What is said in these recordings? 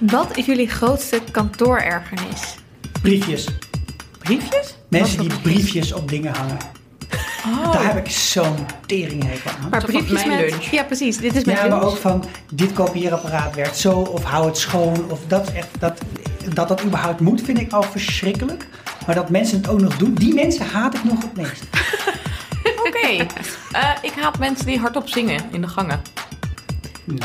Wat is jullie grootste kantoorergernis? Briefjes. Briefjes? Mensen die briefjes? briefjes op dingen hangen. Oh. Daar heb ik zo'n teringhekel aan. Maar briefjes mijn met... lunch. Ja, precies. Dit is mijn Ja, maar lunch. ook van dit kopieerapparaat werkt zo of hou het schoon. Of dat, is echt, dat, dat dat überhaupt moet, vind ik al verschrikkelijk. Maar dat mensen het ook nog doen, die mensen haat ik nog het meest. Oké. Eh, ik haat mensen die hardop zingen in de gangen.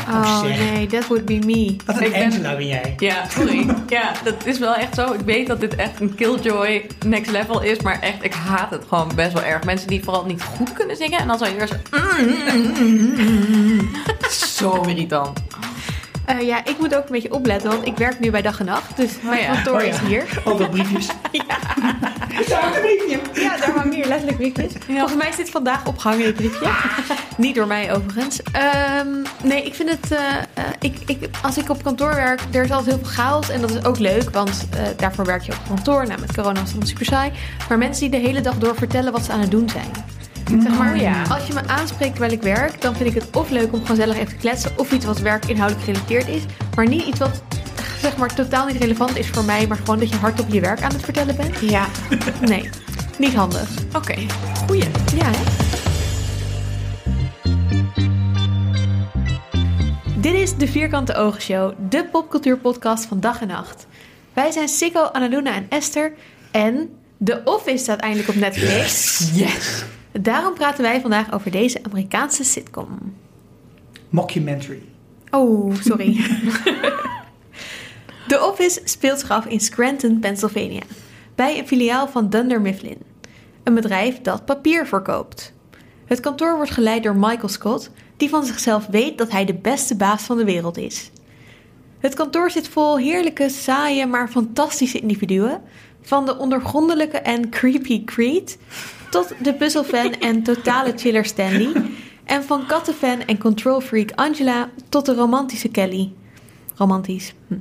Oh zeg. nee, that would be me. Wat een Ik Angela ben jij. Ja, sorry. ja, dat is wel echt zo. Ik weet dat dit echt een killjoy next level is, maar echt, ik haat het gewoon best wel erg. Mensen die vooral niet goed kunnen zingen en dan zo eerst zo irritant. Eh, ja, ik moet ook een beetje opletten, want ik werk nu bij dag en nacht. Dus mijn ja. kantoor Oh ja. is hier. Dat briefjes. Daar hangt een briefje. Ja, daar hangen hier letterlijk briefjes. Volgens mij is dit vandaag opgehangen, dit briefje. Niet door mij overigens. Ehm, nee, ik vind het... eh, eh, ik, ik, als ik op kantoor werk, er is altijd heel veel chaos. En dat is ook leuk, want daarvoor werk je op kantoor. Nou, met corona was het dan super saai. Maar mensen die de hele dag door vertellen wat ze aan het doen zijn. Zeg maar, Oh ja. als je me aanspreekt terwijl ik werk, dan vind ik het of leuk om gezellig even te kletsen. Of iets wat werkinhoudelijk gerelateerd is. Maar niet iets wat zeg maar totaal niet relevant is voor mij. Maar gewoon dat je hardop je werk aan het vertellen bent. Ja, Nee, niet handig. oké. Goeie. Ja, hè? Dit is de Vierkante Ogen Show, de popcultuurpodcast van dag en nacht. Wij zijn Sikko, Annaluna en Esther. En The Office staat eindelijk op Netflix. Yes. Daarom praten wij vandaag over deze Amerikaanse sitcom. Mockumentary. Oh, sorry. The Office speelt zich af in Scranton, Pennsylvania. Bij een filiaal van Dunder Mifflin. Een bedrijf dat papier verkoopt. Het kantoor wordt geleid door Michael Scott, die van zichzelf weet dat hij de beste baas van de wereld is. Het kantoor zit vol heerlijke, saaie, maar fantastische individuen. Van de ondergrondelijke en creepy Creed tot de puzzelfan en totale chiller Stanley. En van kattenfan en control freak Angela tot de romantische Kelly. Romantisch. Hm.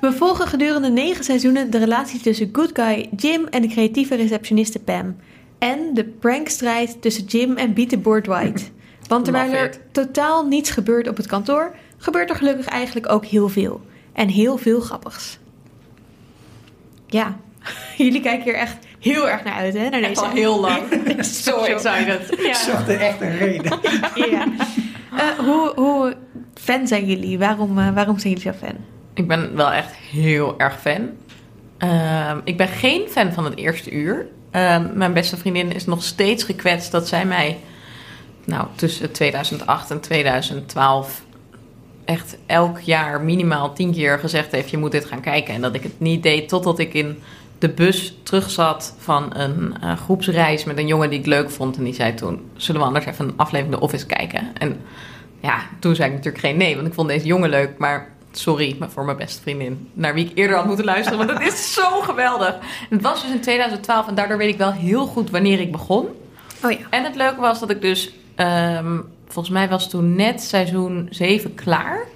We volgen gedurende negen seizoenen de relatie tussen good guy Jim en de creatieve receptioniste Pam. En de prankstrijd tussen Jim en Beat the Board White. Want terwijl er totaal niets gebeurt op het kantoor, gebeurt er gelukkig eigenlijk ook heel veel. En heel veel grappigs. Ja, jullie kijken hier echt heel erg naar uit, hè? Naar deze. al heel lang. Zo excited. Ik zocht er echt een reden. ja. Eh, hoe, hoe fan zijn jullie? Waarom, eh, waarom zijn jullie zo fan? Ik ben wel echt heel erg fan. Ehm, ik ben geen fan van het eerste uur. Ehm, mijn beste vriendin is nog steeds gekwetst dat zij mij... Nou, tussen 2008 en 2012 echt elk jaar minimaal tien keer gezegd heeft... je moet dit gaan kijken. En dat ik het niet deed totdat ik in de bus terugzat van een eh, groepsreis... met een jongen die ik leuk vond. En die zei toen, zullen we anders even een aflevering The Office kijken? En ja, toen zei ik natuurlijk geen nee, want ik vond deze jongen leuk. Maar sorry, maar voor mijn beste vriendin, naar wie ik eerder had moeten luisteren. Want het is zo geweldig. En het was dus in 2012 en daardoor weet ik wel heel goed wanneer ik begon. Oh ja. En het leuke was dat ik dus, ehm, volgens mij was toen net seizoen 7 klaar.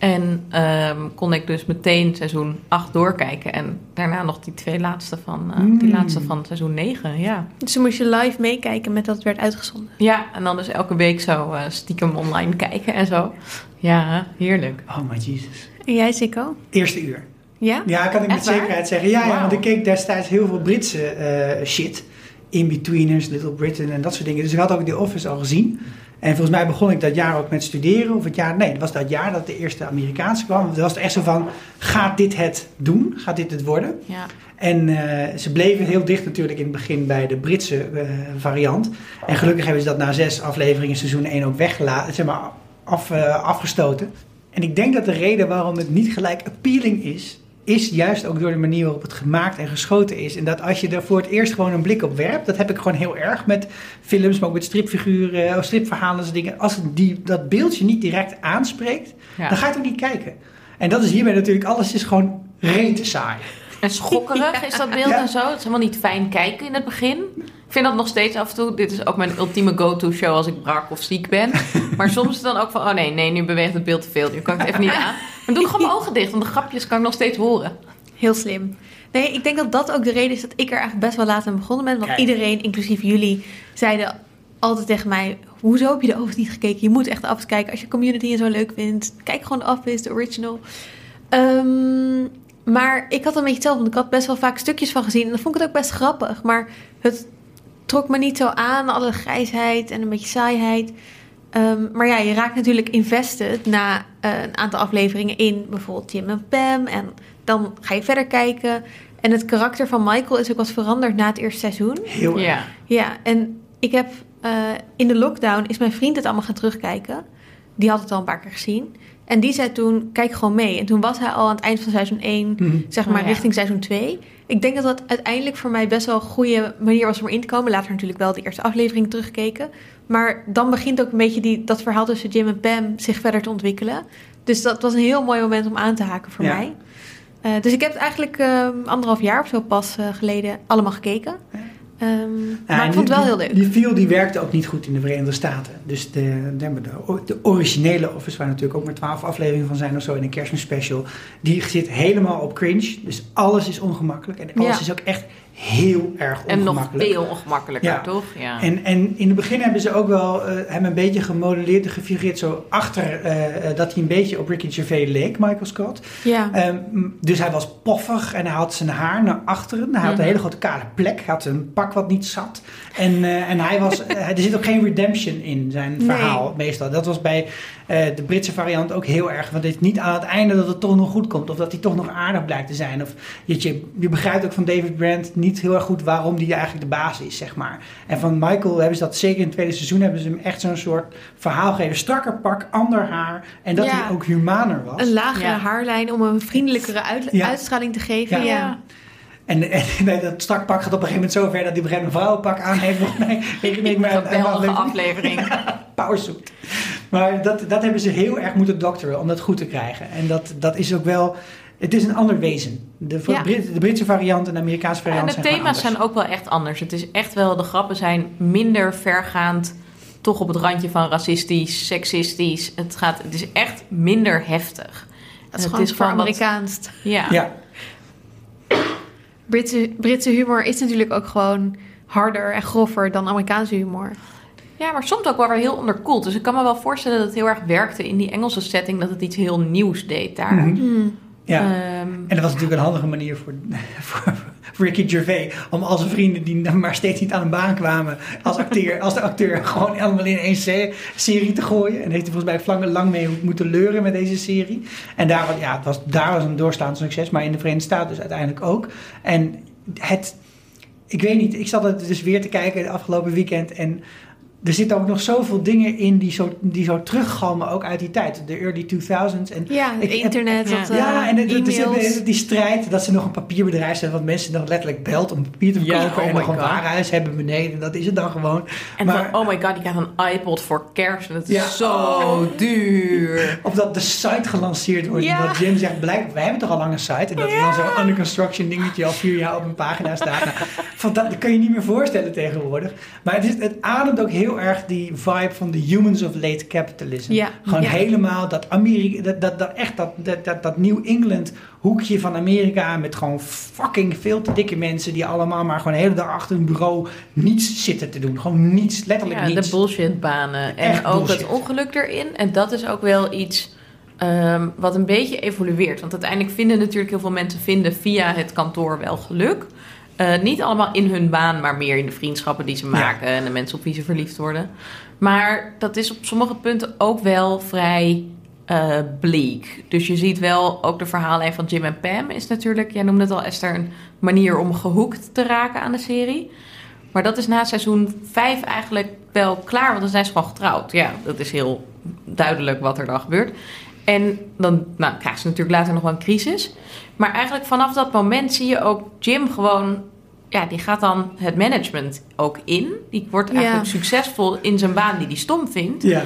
En ehm, kon ik dus meteen seizoen 8 doorkijken. En daarna nog die twee laatste van, eh, die Mm. laatste van seizoen 9, ja. Dus dan moest je live meekijken met dat het werd uitgezonden. Ja, en dan dus elke week zo eh, stiekem online kijken en zo. Ja, heerlijk. Oh my Jesus. En jij, Sikko? Eerste uur. Ja? Ja, kan ik met waar? zekerheid zeggen. Ja, want ik keek destijds heel veel Britse eh, shit. In-Betweeners, Little Britain en dat soort dingen. Dus ik had ook The Office al gezien. En volgens mij begon ik dat jaar ook met studeren. Of het jaar, nee, het was dat jaar dat de eerste Amerikaanse kwam. Dat was echt zo van, gaat dit het doen? Gaat dit het worden? Ja. En eh, ze bleven heel dicht natuurlijk in het begin bij de Britse eh, variant. En gelukkig hebben ze dat na zes afleveringen seizoen 1 ook weggelaten, zeg maar, af, eh, afgestoten. En ik denk dat de reden waarom het niet gelijk appealing is, is juist ook door de manier waarop het gemaakt en geschoten is. En dat als je er voor het eerst gewoon een blik op werpt, dat heb ik gewoon heel erg met films, maar ook met stripfiguren, of stripverhalen en soort dingen. Als het die, dat beeldje niet direct aanspreekt, Ja. dan ga je het ook niet kijken. En dat is hierbij natuurlijk, alles is gewoon rete saai. En schokkerig is dat beeld Ja. en zo. Het is helemaal niet fijn kijken in het begin. Ik vind dat nog steeds af en toe. Dit is ook mijn ultieme go-to show als ik brak of ziek ben. Maar soms is het dan ook van, oh nee, nee, nu beweegt het beeld te veel. Nu kan ik het even niet aan. Dan doe ik gewoon mijn ogen dicht, want de grapjes kan ik nog steeds horen. Heel slim. Nee, ik denk dat dat ook de reden is dat ik er eigenlijk best wel laat aan begonnen ben. Want Kijk. iedereen, inclusief jullie, zeiden altijd tegen mij... Hoezo heb je de Office niet gekeken? Je moet echt de Office kijken. Als je Community en zo leuk vindt, kijk gewoon de Office, de original. Ehm, maar ik had een beetje hetzelfde. Want ik had best wel vaak stukjes van gezien. En dan vond ik het ook best grappig. Maar het trok me niet zo aan. Alle grijsheid en een beetje saaiheid. Ehm, maar ja, je raakt natuurlijk invested na eh, een aantal afleveringen in bijvoorbeeld Jim en Pam. En dan ga je verder kijken. En het karakter van Michael is ook wat veranderd na het eerste seizoen. Heel erg. Ja. Ja, en ik heb eh, in de lockdown is mijn vriend het allemaal gaan terugkijken. Die had het al een paar keer gezien. En die zei toen, kijk gewoon mee. En toen was hij al aan het eind van seizoen 1, Mhm. zeg maar Oh, ja. richting seizoen 2. Ik denk dat dat uiteindelijk voor mij best wel een goede manier was om erin te komen. Later natuurlijk wel de eerste aflevering teruggekeken. Maar dan begint ook een beetje die, dat verhaal tussen Jim en Pam zich verder te ontwikkelen. Dus dat was een heel mooi moment om aan te haken voor Ja. mij. Eh, dus ik heb het eigenlijk eh, anderhalf jaar of zo pas eh, geleden allemaal gekeken. Ja. Ehm, Ja, maar ik vond het wel die- heel leuk. Die feel die werkte ook niet goed in de Verenigde Staten. Dus de, de, de, de originele Office, waar natuurlijk ook maar twaalf afleveringen van zijn of zo in een kerstmisspecial, die zit helemaal op cringe. Dus alles is ongemakkelijk. En alles Ja. is ook echt heel erg En nog ongemakkelijk. veel ongemakkelijker, Ja. toch? Ja. En, en in het begin hebben ze ook wel eh, hem een beetje gemodelleerd en gefigureerd zo achter eh, eh, dat hij een beetje op Ricky Gervais leek, Michael Scott. Ja. Ehm, dus hij was poffig en hij had zijn haar naar achteren. Hij had Mhm. een hele grote kale plek. Hij had een pak wat niet zat. En, en hij was, er zit ook geen redemption in zijn Nee. verhaal meestal. Dat was bij de Britse variant ook heel erg. Want het is niet aan het einde dat het toch nog goed komt. Of dat hij toch nog aardig blijkt te zijn. Of je, je, je begrijpt ook van David Brand niet heel erg goed waarom die eigenlijk de baas is, zeg maar. En van Michael hebben ze dat zeker in het tweede seizoen hebben ze hem echt zo'n soort verhaal gegeven. Strakker pak, ander haar. En dat Ja. hij ook humaner was. Een lagere Ja. haarlijn om een vriendelijkere uit- Ja. uitstraling te geven. Ja. Ja. En, en nee, dat strak pak gaat op een gegeven moment zo ver dat hij op een gegeven moment een vrouwenpak aan heeft. Volgens mij ik me aan- aan de Geweldige aflevering. aflevering. Powersuit. Maar dat, dat hebben ze heel erg moeten dokteren om dat goed te krijgen. En dat, dat is ook wel... Het is een ander wezen. De, Ja. Brit- de Britse variant en de Amerikaanse En variant de zijn gewoon thema's zijn ook wel echt anders. Het is echt wel, de grappen zijn minder vergaand. Toch op het randje van racistisch, seksistisch. Het, gaat, het is echt minder heftig. Dat En is het gewoon voor wat- Amerikaans. Ja. Ja, Britse, Britse humor is natuurlijk ook gewoon harder en grover dan Amerikaanse humor. ja, maar soms ook wel weer heel onderkoeld. Dus ik kan me wel voorstellen dat het heel erg werkte in die Engelse setting. Dat het iets heel nieuws deed daar. Mhm. Hmm. Ja. Ehm, en dat was natuurlijk een handige manier voor, voor, voor Ricky Gervais. Om al zijn vrienden die maar steeds niet aan een baan kwamen. Als, acteur, als de acteur gewoon allemaal in één se- serie te gooien. En heeft hij volgens mij lang, lang mee moeten leuren met deze serie. En daar, was- ja, het was, daar was een doorstaand succes. Maar in de Verenigde Staten dus uiteindelijk ook. En het... Ik weet niet, ik zat het dus weer te kijken het afgelopen weekend. En er zitten ook nog zoveel dingen in die zo, die zo teruggalmen. Ook uit die tijd. De early 2000s. En Ja, het Ik- internet, ja. eh, ja, en is het- die strijd dat ze nog een papierbedrijf zijn, wat mensen nog letterlijk belt om papier te Ja, verkopen oh en my nog een God. warenhuis hebben beneden. Dat is het dan gewoon. en maar- van, oh my god, die krijgt een iPod voor kerst. En dat is Ja. zo Oh. duur. Of dat de site gelanceerd wordt. Ja. En dat Jim zegt, blijkbaar, wij hebben toch al lang een site. En dat er dan zo'n under construction dingetje al vier jaar op een pagina staat. Nou, van dat, dat kun je niet meer voorstellen tegenwoordig. Maar het, is, het ademt ook heel erg die vibe van de humans of late capitalism. Ja. Gewoon Ja. helemaal dat Amerika, dat, dat, dat echt dat, dat, dat, New England hoekje van Amerika met gewoon fucking veel te dikke mensen die allemaal maar gewoon de hele dag achter een bureau niets zitten te doen. Gewoon niets, letterlijk Ja, niets. de bullshitbanen. En Echt ook bullshit. het ongeluk erin. En dat is ook wel iets ehm, wat een beetje evolueert. Want uiteindelijk vinden natuurlijk heel veel mensen vinden via het kantoor wel geluk. Eh, niet allemaal in hun baan, maar meer in de vriendschappen die ze maken en de mensen op wie ze verliefd worden. Maar dat is op sommige punten ook wel vrij eh, bleek. Dus je ziet wel ook de verhaallijn van Jim en Pam is natuurlijk, jij noemde het al Esther, een manier om gehoekt te raken aan de serie. Maar dat is na seizoen 5 eigenlijk wel klaar, want dan zijn ze gewoon getrouwd. Ja, dat is heel duidelijk wat er dan gebeurt. En dan nou, krijgen ze natuurlijk later nog wel een crisis. Maar eigenlijk vanaf dat moment zie je ook Jim gewoon... Ja, die gaat dan het management ook in. Die wordt eigenlijk Ja. succesvol in zijn baan die hij stom vindt. Ja.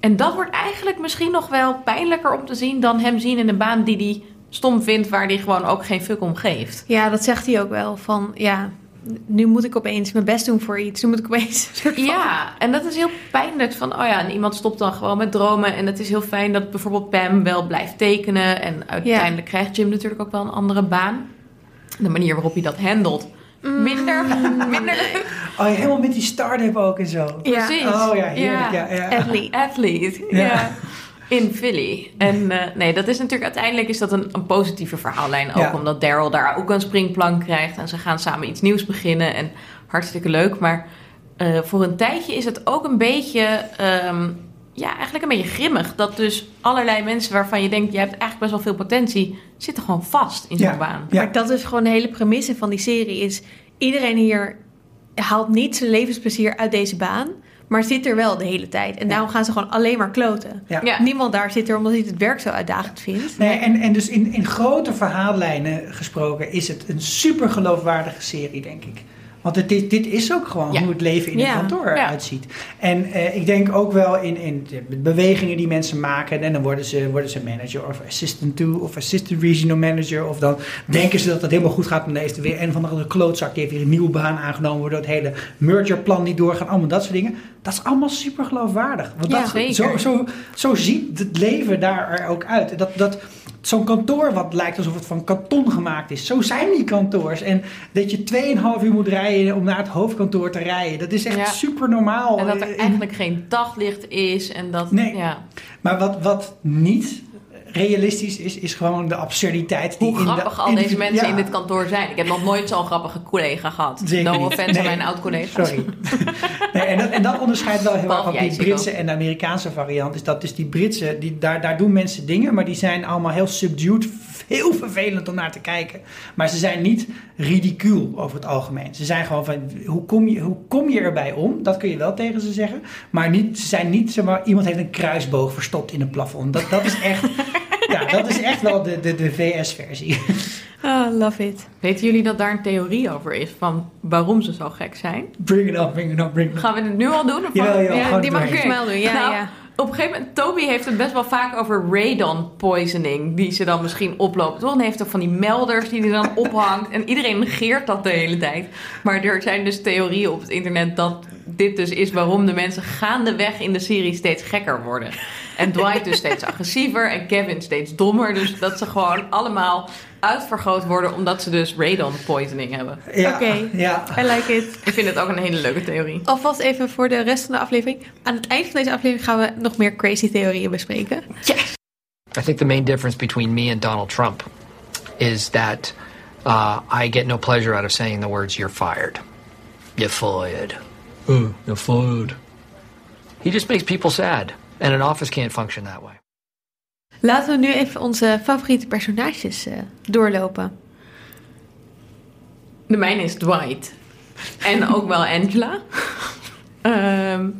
En dat wordt eigenlijk misschien nog wel pijnlijker om te zien... dan hem zien in een baan die hij stom vindt... waar hij gewoon ook geen fuck om geeft. Ja, dat zegt hij ook wel. Van ja, nu moet ik opeens mijn best doen voor iets. Nu moet ik opeens Ja, en dat is heel pijnlijk. Van, oh ja, en iemand stopt dan gewoon met dromen. En het is heel fijn dat bijvoorbeeld Pam wel blijft tekenen. En uiteindelijk krijgt Jim natuurlijk ook wel een andere baan. De manier waarop hij dat handelt. Minder, minder leuk. Oh, ja, helemaal met die start-up ook en zo. Ja. Precies. Oh ja, heerlijk. Ja. Ja, Athlete. Athlete, Ja. ja. In Philly. En eh, nee, dat is natuurlijk uiteindelijk is dat een, een positieve verhaallijn. Ook Ja. omdat Daryl daar ook een springplank krijgt. En ze gaan samen iets nieuws beginnen. En hartstikke leuk. Maar eh, voor een tijdje is het ook een beetje... ehm, ja, eigenlijk een beetje grimmig. Dat dus allerlei mensen waarvan je denkt... jij hebt eigenlijk best wel veel potentie... zitten gewoon vast in zo'n Ja. baan. Ja. Maar dat is gewoon de hele premisse van die serie. Is iedereen hier haalt niet zijn levensplezier uit deze baan. Maar zit er wel de hele tijd. En Ja. daarom gaan ze gewoon alleen maar kloten. Ja. Ja. Niemand daar zit er omdat hij het werk zo uitdagend vindt. Nee, en, en dus in, in grote verhaallijnen gesproken is het een super geloofwaardige serie, denk ik. Want het, dit, dit is ook gewoon Ja. hoe het leven in Ja. een kantoor Ja. eruit ziet. En eh, ik denk ook wel in, in de bewegingen die mensen maken. En dan worden ze, worden ze manager of assistant to of assistant regional manager. Of dan denken ze dat het helemaal goed gaat. Maar dan heeft er weer een van de klootzak. Die heeft weer een nieuwe baan aangenomen. Waardoor het hele mergerplan niet doorgaat. Allemaal dat soort dingen. Dat is allemaal super geloofwaardig. Want Ja, dat, zeker. Zo, zo, zo ziet het leven daar er ook uit. Dat, dat, Zo'n kantoor wat lijkt alsof het van karton gemaakt is. Zo zijn die kantoors. En dat je 2,5 uur moet rijden om naar het hoofdkantoor te rijden. Dat is echt Ja. super normaal. En dat er In- eigenlijk geen daglicht is. En dat, Nee. ja. Maar wat, wat niet realistisch is, is gewoon de absurditeit. Die Hoe in de- grappig al in de- deze mensen ja. in dit kantoor zijn. Ik heb nog nooit zo'n grappige collega gehad. Zeker no offense Nee. aan mijn oud-collega's. Sorry. nee, en, dat, en dat onderscheidt wel heel erg van die. Britse en de Amerikaanse variant. Is dat dus die Britse, die, daar, daar doen mensen dingen, maar die zijn allemaal heel subdued. Heel vervelend om naar te kijken. Maar ze zijn niet ridicuul over het algemeen. Ze zijn gewoon van, hoe kom je, hoe kom je erbij om? Dat kun je wel tegen ze zeggen. Maar niet, ze zijn niet, zeg maar, iemand heeft een kruisboog verstopt in een plafond. Dat, dat is echt... Ja, dat is echt wel de, de, de VS-versie. Ah, love it. Weten jullie dat daar een theorie over is van waarom ze zo gek zijn? Bring it up, bring it up, bring it up. Gaan we het nu al doen? Of gewoon die mag ik snel doen. Ja, Nou, ja. Op een gegeven moment, Toby heeft het best wel vaak over radon poisoning, die ze dan misschien oplopen. Toch? En heeft ook van die melders die hij dan ophangt. En iedereen negeert dat de hele tijd. Maar er zijn dus theorieën op het internet dat dit dus is waarom de mensen gaandeweg in de serie steeds gekker worden. En Dwight dus steeds agressiever en Kevin steeds dommer. Dus dat ze gewoon allemaal uitvergroot worden omdat ze dus radon poisoning hebben. Ja, Oké. ja. I like it. Ik vind het ook een hele leuke theorie. Alvast even voor de rest van de aflevering. Aan het eind van deze aflevering gaan we nog meer crazy theorieën bespreken. I think the main difference between me and Donald Trump is that uh, I get no pleasure out of saying the words "you're fired." You're fired. Oh, you're fired. He just makes people sad, and an office can't function that way. Laten we nu even onze favoriete personages eh, doorlopen. De mijne is Dwight. En ook wel Angela. Ehm,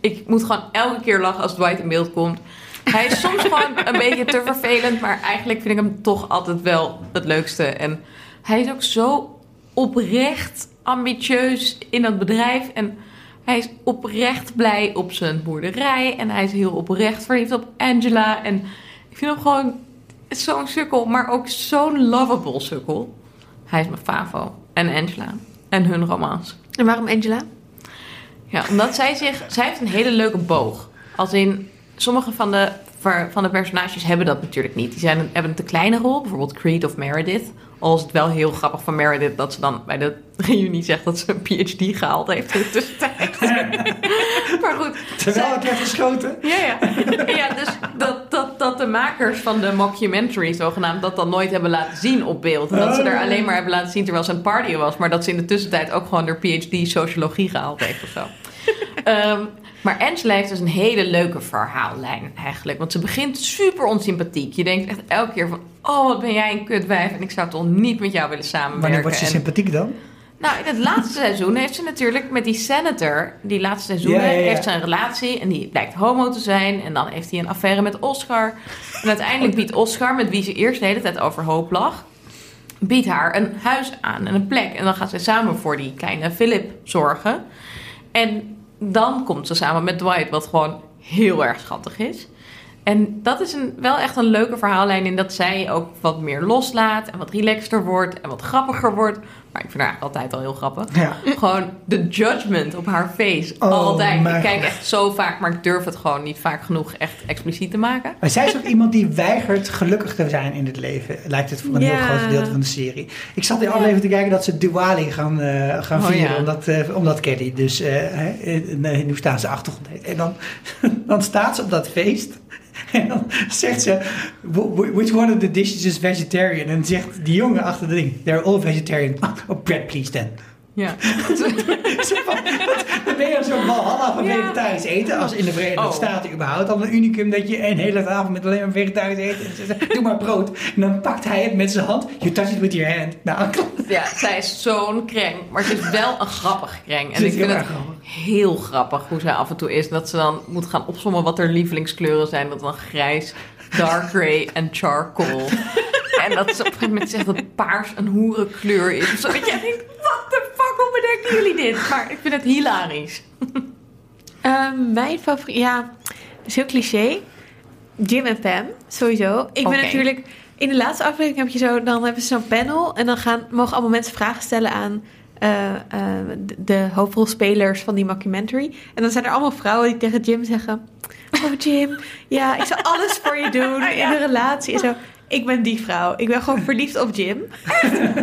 ik moet gewoon elke keer lachen als Dwight in beeld komt. Hij is soms gewoon een beetje te vervelend, maar eigenlijk vind ik hem toch altijd wel het leukste. En hij is ook zo oprecht ambitieus in dat bedrijf. En hij is oprecht blij op zijn boerderij. En hij is heel oprecht verliefd op Angela. En ik vind hem gewoon zo'n sukkel, maar ook zo'n lovable sukkel. Hij is mijn favo. En Angela. En hun romance. En waarom Angela? Ja, omdat zij zich... Zij heeft een hele leuke boog. Als in... Sommige van de, van de personages hebben dat natuurlijk niet. Die zijn, hebben een te kleine rol. Bijvoorbeeld Creed of Meredith. Al is het wel heel grappig van Meredith... dat ze dan bij de reunie zegt dat ze een PhD gehaald heeft in de tussentijd. maar goed. Terwijl het werd geschoten. ja, ja. ja dus dat, dat, dat de makers van de mockumentary zogenaamd dat dan nooit hebben laten zien op beeld. En dat ze er alleen maar hebben laten zien terwijl ze het partyen was. Maar dat ze in de tussentijd ook gewoon haar PhD sociologie gehaald heeft of zo. Ehm, maar Angela heeft dus een hele leuke verhaallijn eigenlijk. Want ze begint super onsympathiek. Je denkt echt elke keer van... Oh, wat ben jij een kutwijf. En ik zou toch niet met jou willen samenwerken. Wanneer wordt ze En- sympathiek dan? nou, in het laatste seizoen heeft ze natuurlijk met die senator, die laatste seizoenen, Ja, ja, ja. heeft ze een relatie en die blijkt homo te zijn. En dan heeft hij een affaire met Oscar. En uiteindelijk biedt Oscar, met wie ze eerst de hele tijd overhoop lag, biedt haar een huis aan en een plek. En dan gaan ze samen voor die kleine Philip zorgen. En dan komt ze samen met Dwight, wat gewoon heel erg schattig is. En dat is een, wel echt een leuke verhaallijn in dat zij ook wat meer loslaat en wat relaxter wordt en wat grappiger wordt. Maar ik vind haar altijd al heel grappig. Ja. Gewoon de judgment op haar face. Oh, altijd. Ik kijk echt zo vaak, maar ik durf het gewoon niet vaak genoeg echt expliciet te maken. Maar zij is ook iemand die weigert gelukkig te zijn in het leven. Lijkt het voor een Ja. heel groot gedeelte van de serie. Ik zat in aflevering te kijken dat ze Diwali gaan, eh, gaan Oh, vieren. Omdat, eh, omdat Caddy dus hè, in de Hindoestaanse achtergrond. En dan, dan staat ze op dat feest. En dan zegt ze, "Wh- which one of the dishes is vegetarian? En zegt die jongen achter de ding, they're all vegetarian. Oh, bread please then. Ja. Dan ben je zo'n walhalla van Ja. vegetarisch eten. Als in de Verenigde Oh. Staten überhaupt al een unicum dat je een hele avond met alleen maar vegetarisch eet. En ze zegt, doe maar brood. En dan pakt hij het met zijn hand. You touch it with your hand. Nou, ja, zij is zo'n kreng. Maar ze is wel een grappig kreng. En ik vind het grappig. heel grappig hoe zij af en toe is. Dat ze dan moet gaan opzommen wat haar lievelingskleuren zijn. Dat dan grijs, dark grey en charcoal. En dat ze op een gegeven moment zegt dat paars een hoerenkleur is. Of zo. Dat jij denkt, what the fuck, hoe bedenken jullie dit? Maar ik vind het hilarisch. Ehm, mijn favoriet, ja, is heel cliché. Jim en Pam, sowieso. Ik ben natuurlijk, in de laatste aflevering heb je zo, dan hebben ze zo'n panel en dan gaan, mogen allemaal mensen vragen stellen aan eh, eh, de, de hoofdrolspelers van die mockumentary. En dan zijn er allemaal vrouwen die tegen Jim zeggen: Oh Jim, ja, ik zal alles voor je doen in een relatie en zo. Ik ben die vrouw. Ik ben gewoon verliefd op Jim.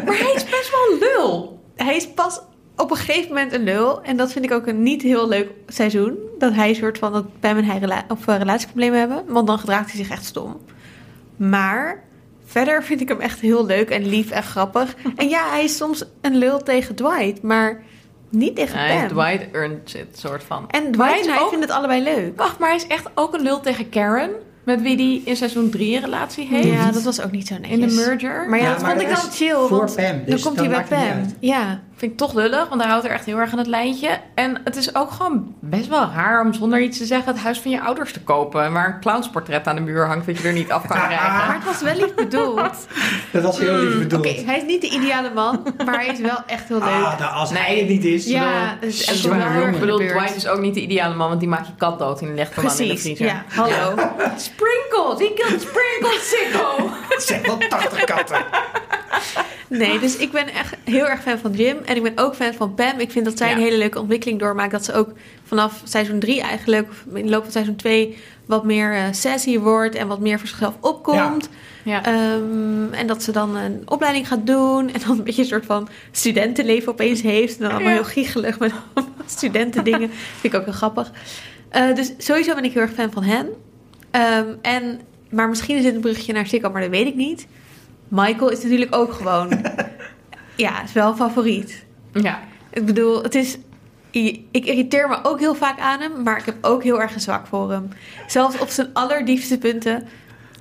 Maar hij is best wel een lul. Hij is pas op een gegeven moment een lul. En dat vind ik ook een niet heel leuk seizoen. Dat hij een soort van dat Pam en hij rela of, eh, relatieproblemen hebben. Want dan gedraagt hij zich echt stom. Maar verder vind ik hem echt heel leuk en lief en grappig. En ja, hij is soms een lul tegen Dwight. Maar niet tegen Nee, Pam. Dwight earns it, soort van. En Dwight en hij ook- vinden het allebei leuk. Wacht, maar hij is echt ook een lul tegen Karen. Met wie hij in seizoen 3 een relatie heeft. Ja, dat was ook niet zo netjes. In de merger. Maar ja, Ja, dat maar vond ik dan is chill. voor want Pam, dan dus komt dan hij bij Pam. Ja. Vind ik toch lullig, want hij houdt er echt heel erg aan het lijntje. En het is ook gewoon best wel raar om zonder iets te zeggen het huis van je ouders te kopen. Waar een clownsportret aan de muur hangt dat je er niet af kan Maar krijgen. het was wel lief bedoeld. dat was heel lief bedoeld. Oké, hij is niet de ideale man, maar hij is wel echt heel leuk. Ah, nou, als hij Nee. het niet is, ja, dan... het is En echt ik bedoel. Dwight is ook niet de ideale man, want die maakt je kat dood en legt hem aan in de vriezer. ja, hallo. Sprinkles, he killed Sprinkles, sicko. Zijn wel 80 katten. Nee, dus ik ben echt heel erg fan van Jim. En ik ben ook fan van Pam. Ik vind dat zij Ja. een hele leuke ontwikkeling doormaakt. Dat ze ook vanaf seizoen 3 eigenlijk, of in de loop van seizoen 2, wat meer eh, sassy wordt. En wat meer voor zichzelf opkomt. Ja. Ehm, en dat ze dan een opleiding gaat doen. En dan een beetje een soort van studentenleven opeens heeft. En dan allemaal Ja. heel giechelig met allemaal studentendingen. Vind ik ook heel grappig. Eh, dus sowieso ben ik heel erg fan van hen. Ehm, en, maar misschien is dit een brugje naar Sikko, maar dat weet ik niet. Michael is natuurlijk ook gewoon... ja, is wel favoriet. ja. Ik bedoel, het is... Ik irriteer me ook heel vaak aan hem, maar ik heb ook heel erg een zwak voor hem. Zelfs op zijn allerdiepste punten.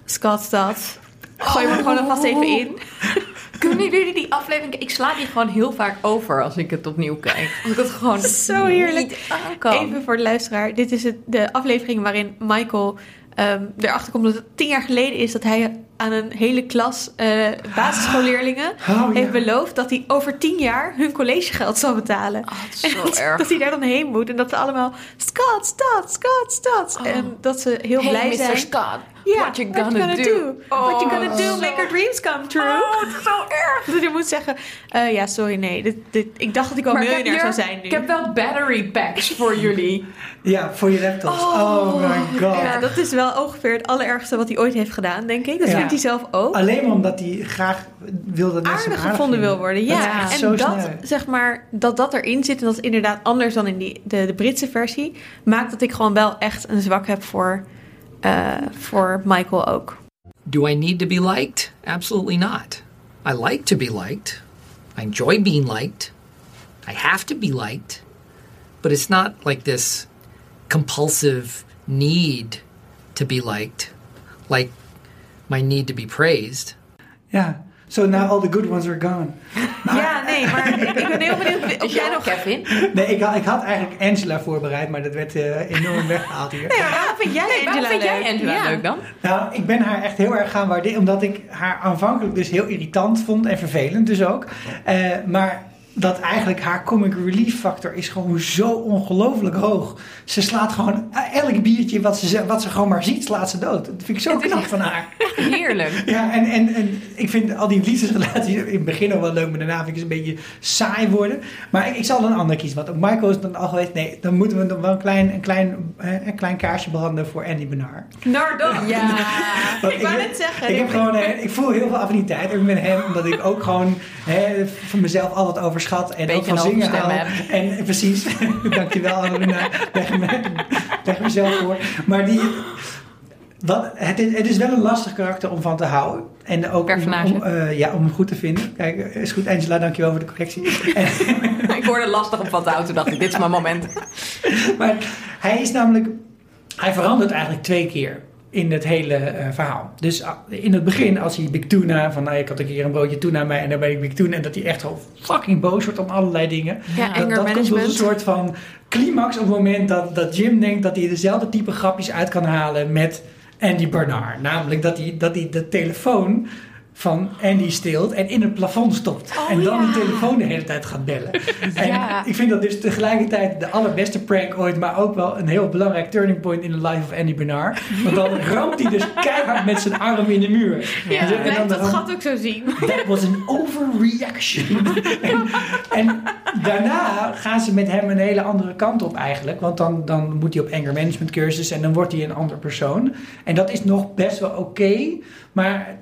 Scotstad. Gooi me er gewoon alvast even in. Kunnen jullie die aflevering... Ik sla die gewoon heel vaak over als ik het opnieuw kijk. Omdat ik het gewoon Zo heerlijk. Even voor de luisteraar. Dit is het, de aflevering waarin Michael ehm, erachter komt dat het tien jaar geleden is dat hij aan een hele klas eh, basisschoolleerlingen Oh, ja. heeft beloofd dat hij over tien jaar hun collegegeld zal betalen. Oh, het is zo dat, erg. dat hij daar dan heen moet en dat ze allemaal Scott, Scott, Scott, Scott. Oh. En dat ze heel Hey, blij Mr. zijn. Scott, What you gonna, do? What you gonna Oh, do? zo- Make our dreams come true. Oh, het is zo erg. Dat je moet zeggen, eh, ja, sorry, nee. Dit, dit, ik dacht dat ik wel miljonair zou zijn nu. Ik heb wel battery packs voor jullie. Ja, voor je laptops. Oh, my god. Ja, dat is wel ongeveer het allerergste wat hij ooit heeft gedaan, denk ik. Dat Ja. vindt hij zelf ook. Alleen maar omdat hij graag wil dat mensen Aardig gevonden wil worden, Dat is ja. echt En zo dat, zeg maar, dat dat erin zit en dat is inderdaad anders dan in die, de, de Britse versie, maakt dat ik gewoon wel echt een zwak heb voor, eh, voor Michael Oak. Do I need to be liked? Absolutely not. I like to be liked. I enjoy being liked. I have to be liked. But it's not like this compulsive need to be liked, like my need to be praised. Yeah. so now all the good ones are gone. Ja, nee, maar ik, ben heel benieuwd of Is jij jij nog... Kevin? Nee, ik had, ik had eigenlijk Angela voorbereid, maar dat werd eh, enorm weggehaald hier. Nee, maar waarom vind jij Angela Waarom vind jij leuk? Angela Ja. leuk dan? Nou, ik ben haar echt heel erg gaan waarderen, omdat ik haar aanvankelijk dus heel irritant vond en vervelend dus ook. Eh, maar dat eigenlijk haar comic relief factor is gewoon zo ongelooflijk hoog. Ze slaat gewoon elk biertje wat ze, wat ze gewoon maar ziet, slaat ze dood. Dat vind ik zo knap van haar. Heerlijk. Ja, en, en, en ik vind al die liefdesrelaties in het begin nog wel leuk, maar daarna vind ik ze een beetje saai worden. Maar ik, ik zal een ander kiezen, want Michael is dan al geweest. Nee, dan moeten we nog wel een klein, een klein, een klein kaarsje branden voor Andy Bernard. Nou dan. Ja. Ik wou net zeggen, Ik, heb gewoon, eh, ik voel heel veel affiniteit ook met hem, omdat ik ook gewoon hè, van mezelf altijd overschat en Beetje ook van zingen. En eh, precies, dankjewel Annalena, leg, me, leg mezelf voor. Maar die, wat, het, is, het is wel een lastig karakter om van te houden. En ook om, Personage. om, eh, ja, om hem goed te vinden. Kijk, is goed Angela, dankjewel voor de correctie. Ik hoorde lastig op van te houden. Toen dacht ik, dit is mijn moment. maar hij is namelijk, hij verandert eigenlijk twee keer in het hele eh, verhaal. Dus ah, in het begin, als hij Big Tuna, van nou, ik had een keer een broodje tuna bij en dan ben ik Big Tuna, en dat hij echt gewoon fucking boos wordt om allerlei dingen. Ja, dat, anger dat komt tot een soort van climax op het moment dat, dat Jim denkt dat hij dezelfde type grapjes uit kan halen met Andy Bernard. Namelijk dat hij, dat hij de telefoon van Andy steelt en in het plafond stopt. Oh, en dan ja. de telefoon de hele tijd gaat bellen. En ik vind dat dus tegelijkertijd de allerbeste prank ooit, maar ook wel een heel belangrijk turning point in de life of Andy Bernard. Want dan ramt hij dus keihard met zijn arm in de muur. Ja. En dat gat ook zo zien. That was an overreaction. en, en daarna gaan ze met hem een hele andere kant op eigenlijk. Want dan, dan moet hij op anger management cursus en dan wordt hij een ander persoon. En dat is nog best wel oké. maar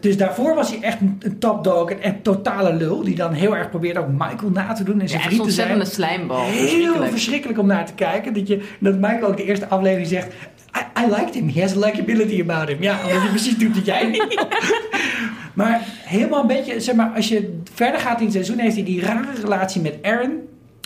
dus daarvoor was hij echt een, een topdog, een, een totale lul. Die dan heel erg probeerde ook Michael na te doen en zijn Ja, vriend te zijn. ontzettende slijmbal. Heel Verschrikkelijk. verschrikkelijk om naar te kijken. Dat, je, dat Michael ook de eerste aflevering zegt... I, I liked him. He has a likability about him. Ja, omdat hij precies doet wat jij niet. maar helemaal een beetje... Zeg maar, als je verder gaat in het seizoen... heeft hij die rare relatie met Aaron...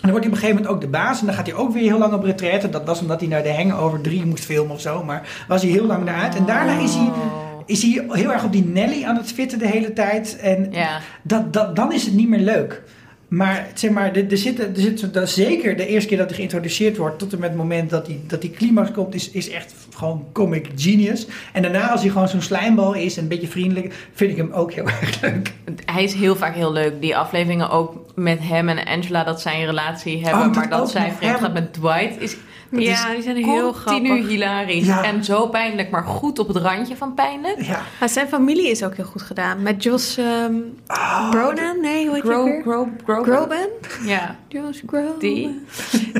En dan wordt hij op een gegeven moment ook de baas. En dan gaat hij ook weer heel lang op retraite. Dat was omdat hij naar de Hangover 3 moest filmen of zo. Maar was hij heel lang daaruit. En daarna is hij, Oh. Is hij heel erg op die Nelly aan het fitten de hele tijd. En Ja. dat, dat, dan is het niet meer leuk. Maar zeg maar, er, er zit, er zit zo- dat zeker de eerste keer dat hij geïntroduceerd wordt, tot en met het moment dat die, dat die climax komt, is, is echt gewoon comic genius. En daarna, als hij gewoon zo'n slijmbal is en een beetje vriendelijk, vind ik hem ook heel erg leuk. Hij is heel vaak heel leuk. Die afleveringen ook met hem en Angela, dat zij een relatie hebben, Oh, maar dat zij vreemd gaat met Dwight, is dat Ja, die zijn heel continu grappig. hilarisch. Ja. En zo pijnlijk, maar goed op het randje van pijnlijk. Ja. Maar zijn familie is ook heel goed gedaan. Met ehm, Oh, Bronan? Nee, hoe heet weer? grow, grow, Groban? Ja. Josh Groban. Die?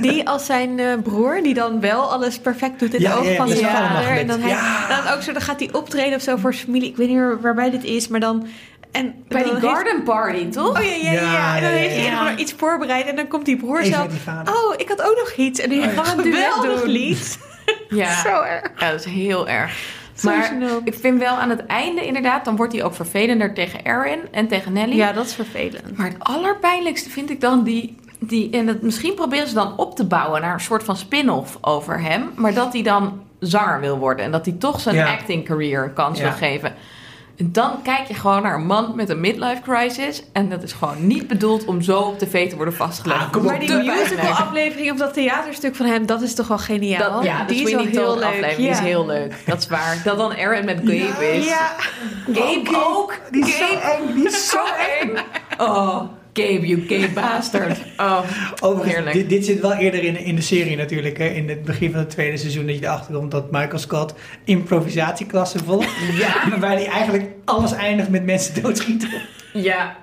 Die als zijn eh, broer, die dan wel alles perfect doet in Ja, de ogen ja, van zijn vader. En dan, hij, dan ook zo, dan gaat hij optreden of zo voor zijn familie. Ik weet niet meer waarbij dit is, maar dan... En Bij die heeft- garden party, toch? Oh ja, ja, ja. Ja, En dan heeft hij ja. gewoon iets voorbereid en dan komt die broer zelf... Oh, ik had ook nog iets. En die Oh ja. gaan een Geweldig geweldig doen. lied. Ja. Zo erg. Ja, dat is heel erg. Maar ik vind wel aan het einde inderdaad, dan wordt hij ook vervelender tegen Aaron en tegen Nelly. Ja, dat is vervelend. Maar het allerpijnlijkste vind ik dan die... die en het, misschien proberen ze dan op te bouwen naar een soort van spin-off over hem. Maar dat hij dan zanger wil worden. En dat hij toch zijn Ja. acting career een kans Ja. wil geven. En dan kijk je gewoon naar een man met een midlife crisis. En dat is gewoon niet bedoeld om zo op tv te worden vastgelegd. Ah, op. Maar die Te musical pijnlijk. aflevering of dat theaterstuk van hem, dat is toch wel geniaal? Dat, ja, die de is wel heel leuk. aflevering ja. is heel leuk. Dat is waar. Dat dan Aaron met Gabe is. Ja, Gabe ook. Die is zo eng, die is zo Zo eng. Oh, Gabe, you gay bastard. Oh, Overigens, heerlijk. dit, dit zit wel eerder in, in de serie natuurlijk. Hè? In het begin van het tweede seizoen dat je erachter komt dat Michael Scott improvisatieklassen volgt. Ja. Waarbij hij eigenlijk alles eindigt met mensen doodschieten. Ja.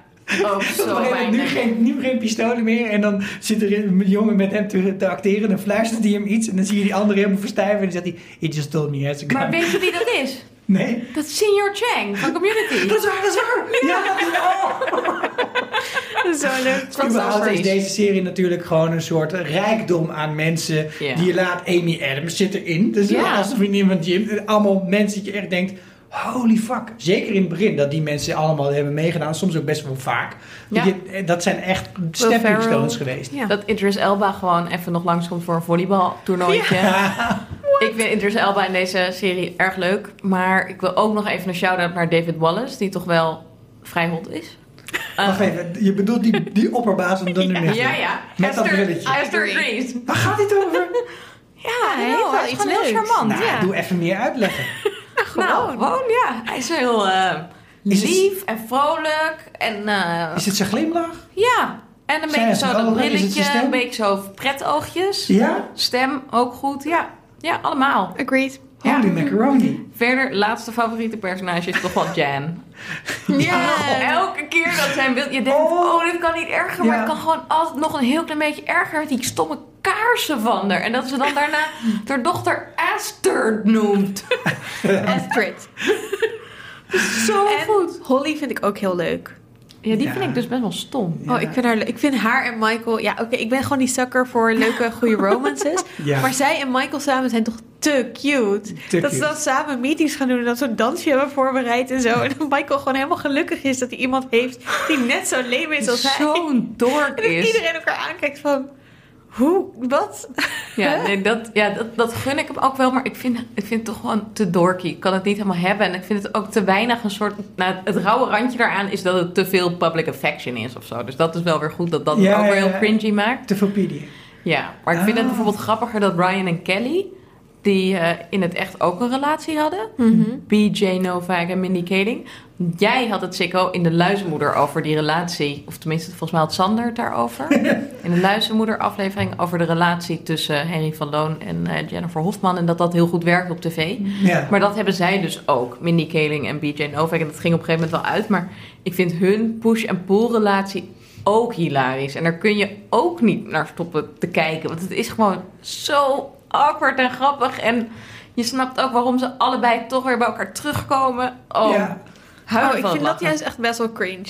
Oh, zo nu geen, nu geen pistolen meer. En dan zit er een jongen met hem te, te acteren. Dan fluistert hij hem iets. En dan zie je die andere helemaal verstijven. En dan zegt hij, he just told me has a gun. Maar weet je wie dat is? Nee. Dat is Senior Chang van Community. Dat is waar, dat is waar. Ja, dat is oh. zo leuk. Überhaupt is deze serie natuurlijk gewoon een soort rijkdom aan mensen Ja. die je laat. Amy Adams zit erin. Dus Ja. als een vriendin van Jim. Allemaal mensen dat je echt denkt, holy fuck. Zeker in het begin dat die mensen allemaal hebben meegedaan. Soms ook best wel vaak. Ja. Dat, je- dat zijn echt stepping stones geweest. Ja. Dat Idris Elba gewoon even nog langskomt voor een volleybaltoernooitje. Ik vind Idris Elba in deze serie erg leuk. Maar ik wil ook nog even een shout-out naar David Wallace. Die toch wel vrij hot is. Wacht even, je bedoelt die, die opperbaas van Dunder Mifflin. Ja, ja. Met dat brilletje. Esther. Waar gaat dit over? Ja, hij heeft wel iets gewoon heel leuks. charmant. Nou, ja. doe even meer uitleggen. Nou, gewoon ja. Hij is heel eh, Is het- lief en vrolijk. En eh, Is het zijn glimlach? ja, En een beetje zo dat brilletje, een beetje zo pretoogjes. Ja? Stem ook goed. Ja, ja allemaal. Agreed. Ja. Holy macaroni. Verder, laatste favoriete personage is toch wel Jan. Ja. Elke keer dat zijn beeld, je denkt, Oh. oh, dit kan niet erger, maar het kan gewoon altijd nog een heel klein beetje erger met die stomme kaarsen van haar. En dat ze dan daarna haar dochter Esther noemt. Astrid. Zo En goed. Holly vind ik ook heel leuk. Ja, die Ja. vind ik dus best wel stom. Ja. Oh, ik vind haar. Ik vind haar en Michael... Ja, oké, ik ben gewoon die sucker voor leuke, goede romances. Ja. Maar zij en Michael samen zijn toch te cute. Te dat ze dan samen meetings gaan doen en dat ze een dansje hebben voorbereid en zo. En dat Michael gewoon helemaal gelukkig is dat hij iemand heeft die net zo leem is als hij. Zo'n dork En dat is. iedereen elkaar aankijkt van... Hoe? Wat? Ja, nee, dat, ja dat, dat gun ik hem ook wel, maar ik vind, ik vind het toch gewoon te dorky. Ik kan het niet helemaal hebben en ik vind het ook te weinig een soort... Nou, het rauwe randje daaraan is dat het te veel public affection is of zo. Dus dat is wel weer goed dat dat het Ja, ook weer ja, heel cringy maakt. Te veel PD. Ja, maar ik vind het Ah. bijvoorbeeld grappiger dat Ryan en Kelly... die eh, in het echt ook een relatie hadden. BJ Novak en Mindy Kaling. Jij had het, Sikko, in de luizenmoeder over die relatie. Of tenminste, volgens mij had Sander het daarover. in de luizenmoeder aflevering over de relatie tussen Henry van Loon en eh, Jennifer Hofman. En dat dat heel goed werkt op tv. Ja. Maar dat hebben zij dus ook. Mindy Kaling en BJ Novak. En dat ging op een gegeven moment wel uit. Maar ik vind hun push- en pull relatie ook hilarisch. En daar kun je ook niet naar stoppen te kijken. Want het is gewoon zo awkward en grappig. En je snapt ook waarom ze allebei toch weer bij elkaar terugkomen. Oh, Ja. Oh, ik vind dat juist echt best wel cringe.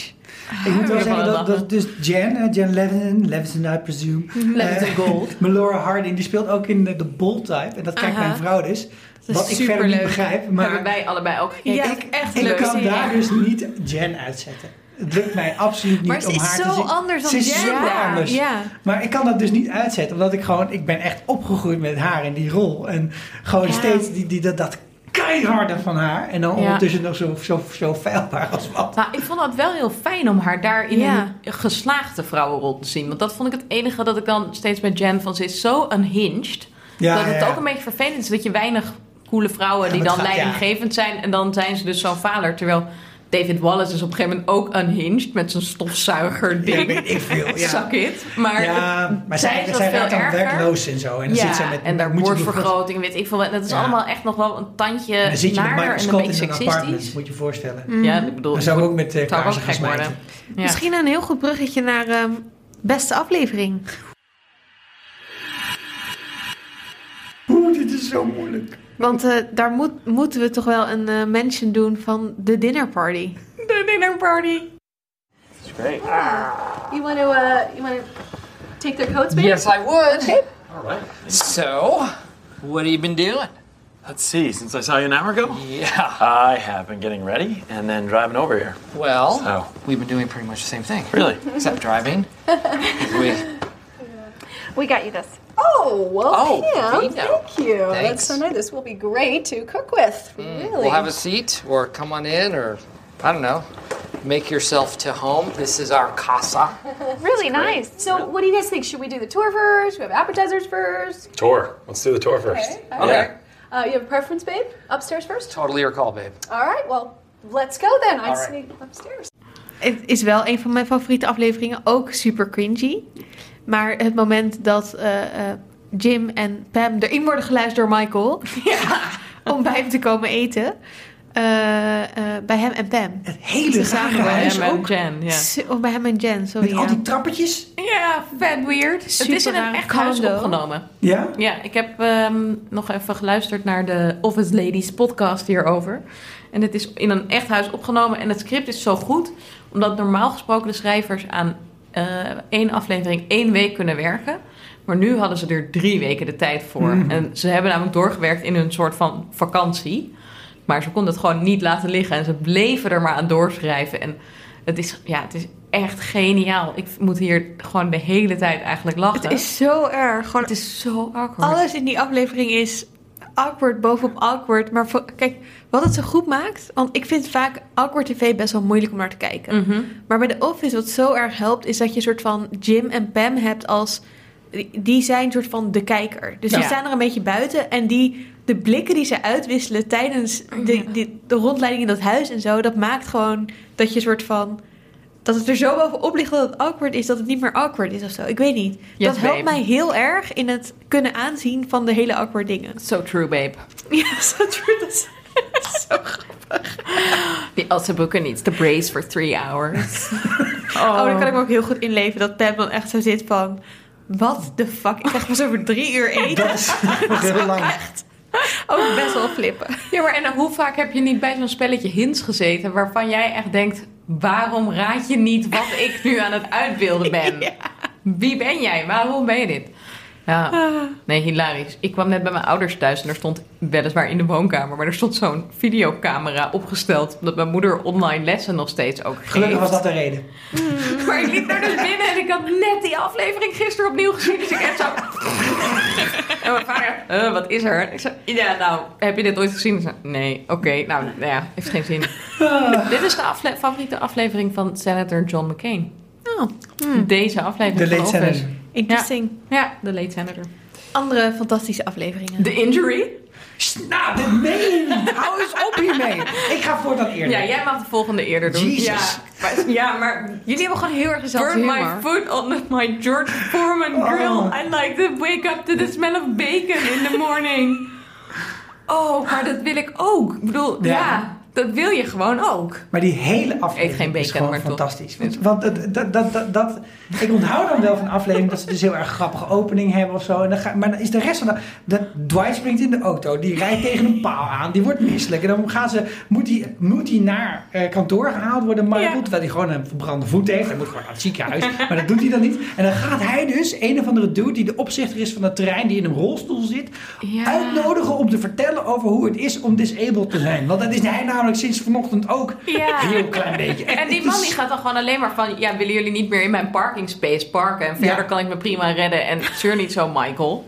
Ik moet wel zeggen dat, dat dus Jan, eh, Jan Levinson, Levinson I presume. Levinson eh, Gold. Melora Harding, die speelt ook in de, de Bold Type. En dat kijkt mijn vrouw dus. Wat ik verder niet begrijp. Hebben Maar wij allebei ook gekeken. Ja, Ik- echt ik leuk kan serie. daar dus niet Jan uitzetten. Het lukt mij absoluut niet Maar ze om is haar te zo zien. anders dan Ze is Jen. super Ja, anders. ja. Maar ik kan dat dus niet uitzetten. Omdat ik gewoon... Ik ben echt opgegroeid met haar in die rol. En gewoon Ja. steeds die, die, dat, dat keiharde van haar. En dan Ja. ondertussen nog zo, zo, zo feilbaar als wat. Nou, ik vond het wel heel fijn om haar daar in Ja. een geslaagde vrouwenrol te zien. Want dat vond ik het enige dat ik dan steeds bij Jen van... Ze is zo unhinged. Ja, dat het ook een beetje vervelend is dat je weinig coole vrouwen Ja, die dan het gaat- leidinggevend zijn. En dan zijn ze dus zo'n vader. Terwijl David Wallace is op een gegeven moment ook unhinged met zijn stofzuiger Ja, ding. weet ik veel. Ja. Suck it. Maar, ja, maar zij zij, zij raakt dan erger. werkloos en zo. En dan ja, zit ze met en daar moet je borstvergroting, weet ik veel. wat. Dat is Ja. allemaal echt nog wel een tandje En dan zit je met Michael een in een apartment, seksistisch. moet je je voorstellen. Ja, ik bedoel, Dan zou ik ook met uh, kaarsen gaan smijten. Misschien een heel goed bruggetje naar ehm, beste aflevering. Oeh, dit is zo moeilijk. Want eh, daar moet, moeten we toch wel een eh, mention doen van de dinner party. De dinner party. It's great. You want to, uh, you want to take their coats, babe? Yes, I would. Okay. All right. So, what have you been doing? Let's see. Since I saw you an hour ago, Yeah. I have been getting ready and then driving over here. Well, So, we've been doing pretty much the same thing. really, Except driving. we, We got you this. Oh, well, Oh, Pam, Pino. thank you. Thanks. That's so nice. This will be great to cook with. really. we'll have a seat, or come on in, or I don't know. Make yourself to home. This is our casa. really nice. So, what do you guys think? Should we do the tour first? We have appetizers first. tour. Let's do the tour first. Okay. all Okay. right. Uh, you have a preference, babe? Upstairs first? Totally your call, babe. All right, well, let's go then. I All just right. need upstairs. Het is wel een van mijn favoriete afleveringen, ook super cringy. Maar het moment dat eh, eh, Jim en Pam erin worden geluisterd door Michael om bij hem te komen eten. eh, eh, bij hem en Pam. Het hele Samen rare bij huis Hem en ook. Jen, ja. S- Of bij hem en Jen, sorry. Met al ja. die trappetjes. Ja, vet weird. het is in een echt huis opgenomen. Ja? Ja, ik heb ehm, nog even geluisterd naar de Office Ladies podcast hierover. En het is in een echt huis opgenomen. En het script is zo goed, omdat normaal gesproken de schrijvers aan eh, één aflevering één week kunnen werken. Maar nu hadden ze er drie weken de tijd voor. Mhm. En ze hebben namelijk doorgewerkt in een soort van vakantie. Maar ze konden het gewoon niet laten liggen. En ze bleven er maar aan doorschrijven. En het is, ja, het is echt geniaal. Ik moet hier gewoon de hele tijd eigenlijk lachen. Het is zo erg. Gewoon, Het is zo awkward. alles in die aflevering is awkward bovenop awkward. Maar voor- kijk, wat het zo goed maakt... Want ik vind vaak awkward tv best wel moeilijk om naar te kijken. Mhm. Maar bij The Office wat zo erg helpt... is dat je een soort van Jim en Pam hebt als... Die zijn een soort van de kijker. Dus die Ja. staan er een beetje buiten. En die, de blikken die ze uitwisselen tijdens de, de, de rondleiding in dat huis en zo... dat maakt gewoon dat je een soort van dat het er zo bovenop ligt dat het awkward is, dat het niet meer awkward is of zo. Ik weet niet. Yes, dat helpt babe. mij heel erg in het kunnen aanzien van de hele awkward dingen. So true, babe. Ja, zo true. Dat is zo grappig. Die Elsa Boeken needs to brace for three hours. Oh, daar kan ik me ook heel goed in leven. Dat Pam dan echt zo zit van... Wat de fuck? Ik krijg pas over drie uur eten. Dat is heel lang. Ook best wel flippen. Ja, maar en hoe vaak heb je niet bij zo'n spelletje hints gezeten... waarvan jij echt denkt... waarom raad je niet wat ik nu aan het uitbeelden ben? Wie ben jij? Waarom ben je dit? Ja, nee, hilarisch. Ik kwam net bij mijn ouders thuis en er stond weliswaar in de woonkamer... maar er stond zo'n videocamera opgesteld... omdat mijn moeder online lessen nog steeds ook geeft. Gelukkig was dat de reden. Maar ik liep daar dus binnen en ik had net die aflevering gisteren opnieuw gezien. Dus ik echt zo... En mijn vader, "Eh, wat is er? Ik zei, ja, nou, heb je dit ooit gezien? Ik zei, nee, oké, nou, nou ja, heeft geen zin. Dit is de afle- favoriete aflevering van Senator John McCain. Oh, Deze aflevering De late senator. Interesting. Ja, de late senator. Andere fantastische afleveringen. The Injury. Nou, dit meen. Hou eens op hiermee. Ik ga voortaan eerder. Ja, jij mag de volgende eerder doen. Jezus. Ja, maar, ja, maar Jullie hebben gewoon heel erg dezelfde Burn my foot on my George Foreman grill. Oh. I like to wake up to the smell of bacon in the morning. Oh, maar dat wil ik ook. Ik bedoel, ja, Ja. Dat wil je gewoon ook. Maar die hele Eet aflevering geen bacon, is gewoon maar fantastisch. Want, want dat, dat, dat, dat, ik onthoud dan wel van afleveringen dat ze dus heel erg grappige opening hebben of zo. En dan ga, maar dan is de rest van de... Dat Dwight springt in de auto, die rijdt tegen een paal aan, die wordt misselijk. En dan gaan ze, moet hij moet naar eh, kantoor gehaald worden, Michael, Ja. terwijl hij gewoon een verbrande voet heeft. Hij moet gewoon naar het ziekenhuis, maar dat doet hij dan niet. En dan gaat hij dus, een of andere dude die de opzichter is van het terrein, die in een rolstoel zit, Ja. uitnodigen om te vertellen over hoe het is om disabled te zijn. Want dat is hij namelijk sinds vanochtend ook. Ja. Een heel klein beetje. En die man die gaat dan gewoon alleen maar van... Ja, willen jullie niet meer in mijn parking space parken? En verder Ja. kan ik me prima redden. En zeur niet zo, Michael.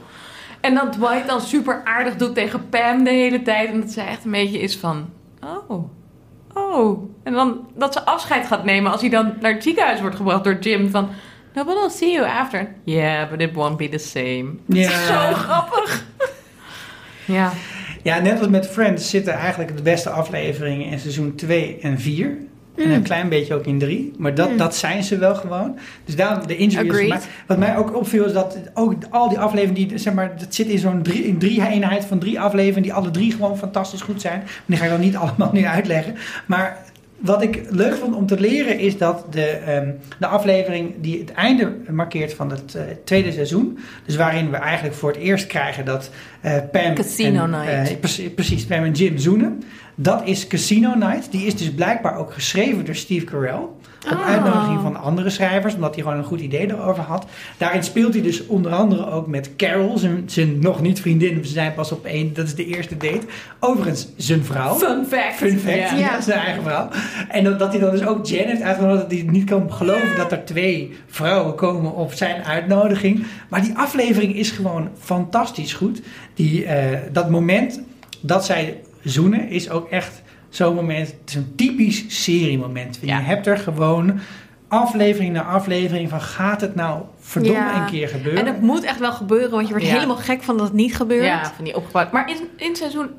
En dat Dwight dan super aardig doet tegen Pam de hele tijd. En dat zij echt een beetje is van... Oh, oh. En dan dat ze afscheid gaat nemen als hij dan naar het ziekenhuis wordt gebracht door Jim. Van, no, but I'll see you after. Yeah, but it won't be the same. Ja. Zo grappig. Ja. Ja, net als met Friends zitten eigenlijk de beste afleveringen in seizoen 2 en 4. En Mm. een klein beetje ook in 3. Maar dat, dat zijn ze wel gewoon. Dus daarom, de mij... Wat mij ook opviel is dat ook al die afleveringen... Die, zeg maar, dat zit in zo'n drie, in drie eenheid van drie afleveringen... die alle drie gewoon fantastisch goed zijn. Die ga ik dan niet allemaal nu uitleggen. Maar wat ik leuk vond om te leren is dat de, ehm, de aflevering die het einde markeert van het eh, tweede seizoen. Dus waarin we eigenlijk voor het eerst krijgen dat eh, Pam. Casino en, Night. eh, precies, precies, Pam en Jim zoenen. Dat is Casino Night. Die is dus blijkbaar ook geschreven door Steve Carell. Op Ah. uitnodiging van andere schrijvers, omdat hij gewoon een goed idee erover had. Daarin speelt hij dus onder andere ook met Carol, zijn, zijn nog niet vriendin. Ze zijn pas op één, dat is de eerste date. Overigens, zijn vrouw. Fun fact. Fun fact, Ja. ja. zijn eigen vrouw. En dat, dat hij dan dus ook Jen heeft uitgenodigd. Dat hij niet kan geloven dat er twee vrouwen komen op zijn uitnodiging. Maar die aflevering is gewoon fantastisch goed. Die, eh, dat moment dat zij zoenen is ook echt zo'n moment. Het is een typisch seriemoment. Ja. Je hebt er gewoon aflevering na aflevering van gaat het nou verdomme Ja. een keer gebeuren. En het moet echt wel gebeuren, want je wordt Ja. helemaal gek van dat het niet gebeurt. Ja, van die opgebouwd. Maar in, in seizoen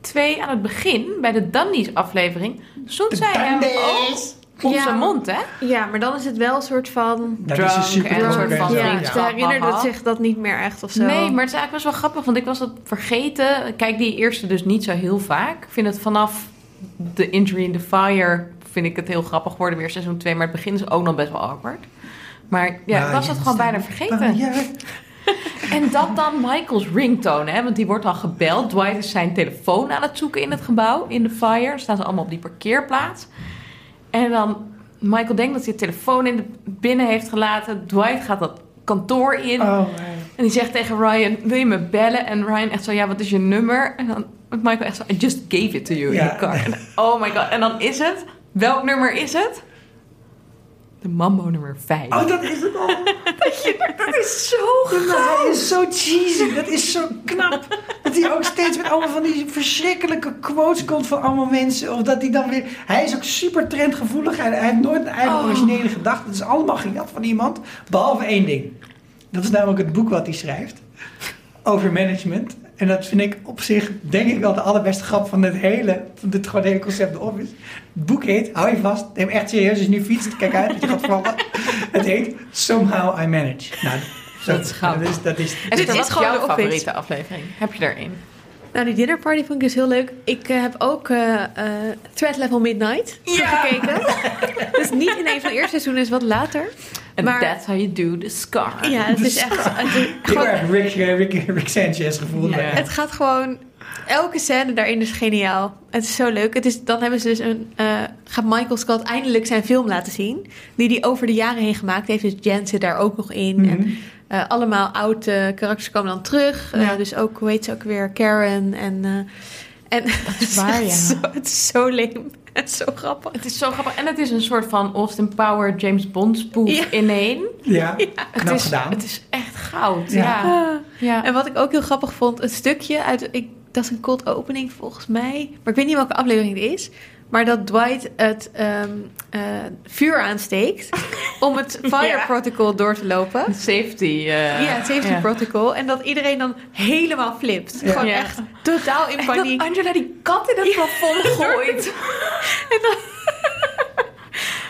2 aan het begin, bij de Dundies aflevering, zoent De zij hem ook op Ja. zijn mond, hè? Ja, maar dan is het wel een soort van... dat is een super en een soort van. Ja, ze herinnerde haha. zich dat niet meer echt of zo. Nee, maar het is eigenlijk best wel grappig, want ik was het vergeten. Ik Kijk die eerste dus niet zo heel vaak. Ik vind het vanaf The Injury in the Fire vind ik het heel grappig geworden, weer seizoen 2. Maar het begin is ook nog best wel awkward. Maar ja, ik was het gewoon bijna vergeten. Ja, En dat dan Michael's ringtone, hè? Want die wordt dan gebeld. Dwight is zijn telefoon aan het zoeken in het gebouw, in de fire. Staan ze allemaal op die parkeerplaats. En dan, Michael denkt dat hij de telefoon in de, binnen heeft gelaten. Dwight gaat dat kantoor in. Oh, En die zegt tegen Ryan, wil je me bellen? En Ryan echt zo, ja, wat is je nummer? En dan Michael echt zo, I just gave it to you in the car. En, oh my god. En dan is het, welk nummer is het? De Mambo nummer 5. oh, dat is het al. dat is zo Maar hij is zo cheesy. Dat is zo knap. Dat hij ook steeds met allemaal van die verschrikkelijke quotes komt van allemaal mensen. Of dat hij dan weer... Hij is ook super trendgevoelig. Hij, hij heeft nooit een eigen Oh. originele gedachte. Het is allemaal gejat van iemand. Behalve één ding. Dat is namelijk het boek wat hij schrijft. Over management. En dat vind ik op zich, denk ik wel, de allerbeste grap van het hele, van dit gewoon hele concept The Office. Het boek heet, hou je vast, neem echt serieus, als je nu fietst, kijk uit dat je gaat vallen. Het heet Somehow I Manage. Nou, zo, Dat is. Dat is, dat is, En Dit is is gewoon jouw favoriete aflevering? Heb je daarin? Nou, die dinnerparty vond ik dus heel leuk. Ik eh, heb ook eh eh, Threat Level Midnight gekeken. dus niet in een van de eerste seizoenen, is wat later. Maar- that's how you do the scar. Ja, het is echt... Heel erg Rick, eh, Rick, Rick Sanchez gevoel. Ja. het gaat gewoon... Elke scène daarin is geniaal. Het is zo leuk. Het is, dan hebben ze dus een... eh, gaat Michael Scott eindelijk zijn film laten zien. Die hij over de jaren heen gemaakt heeft. Dus Jen zit daar ook nog in. Mhm. En eh, allemaal oude karakters komen dan terug. Dus ook, hoe heet ze ook weer? Karen en... eh, en dat is waar, ja. Zo, het is zo leem. Het is zo grappig. Het is zo grappig. En het is een soort van Austin Power James Bond spoof Ja. in één. Ja, Het knap is, gedaan. het is echt goud. Ja. Ja. Ah. ja. En wat ik ook heel grappig vond, het stukje uit... Ik, dat is een cold opening volgens mij. Maar ik weet niet welke aflevering het is. Maar dat Dwight het ehm, eh, vuur aansteekt om het fire Ja. protocol door te lopen. Safety. eh, ja, het safety protocol. En dat iedereen dan helemaal flipt. Ja. Gewoon Ja. echt totaal in En paniek. dat Angela die kat in het plafond gooit.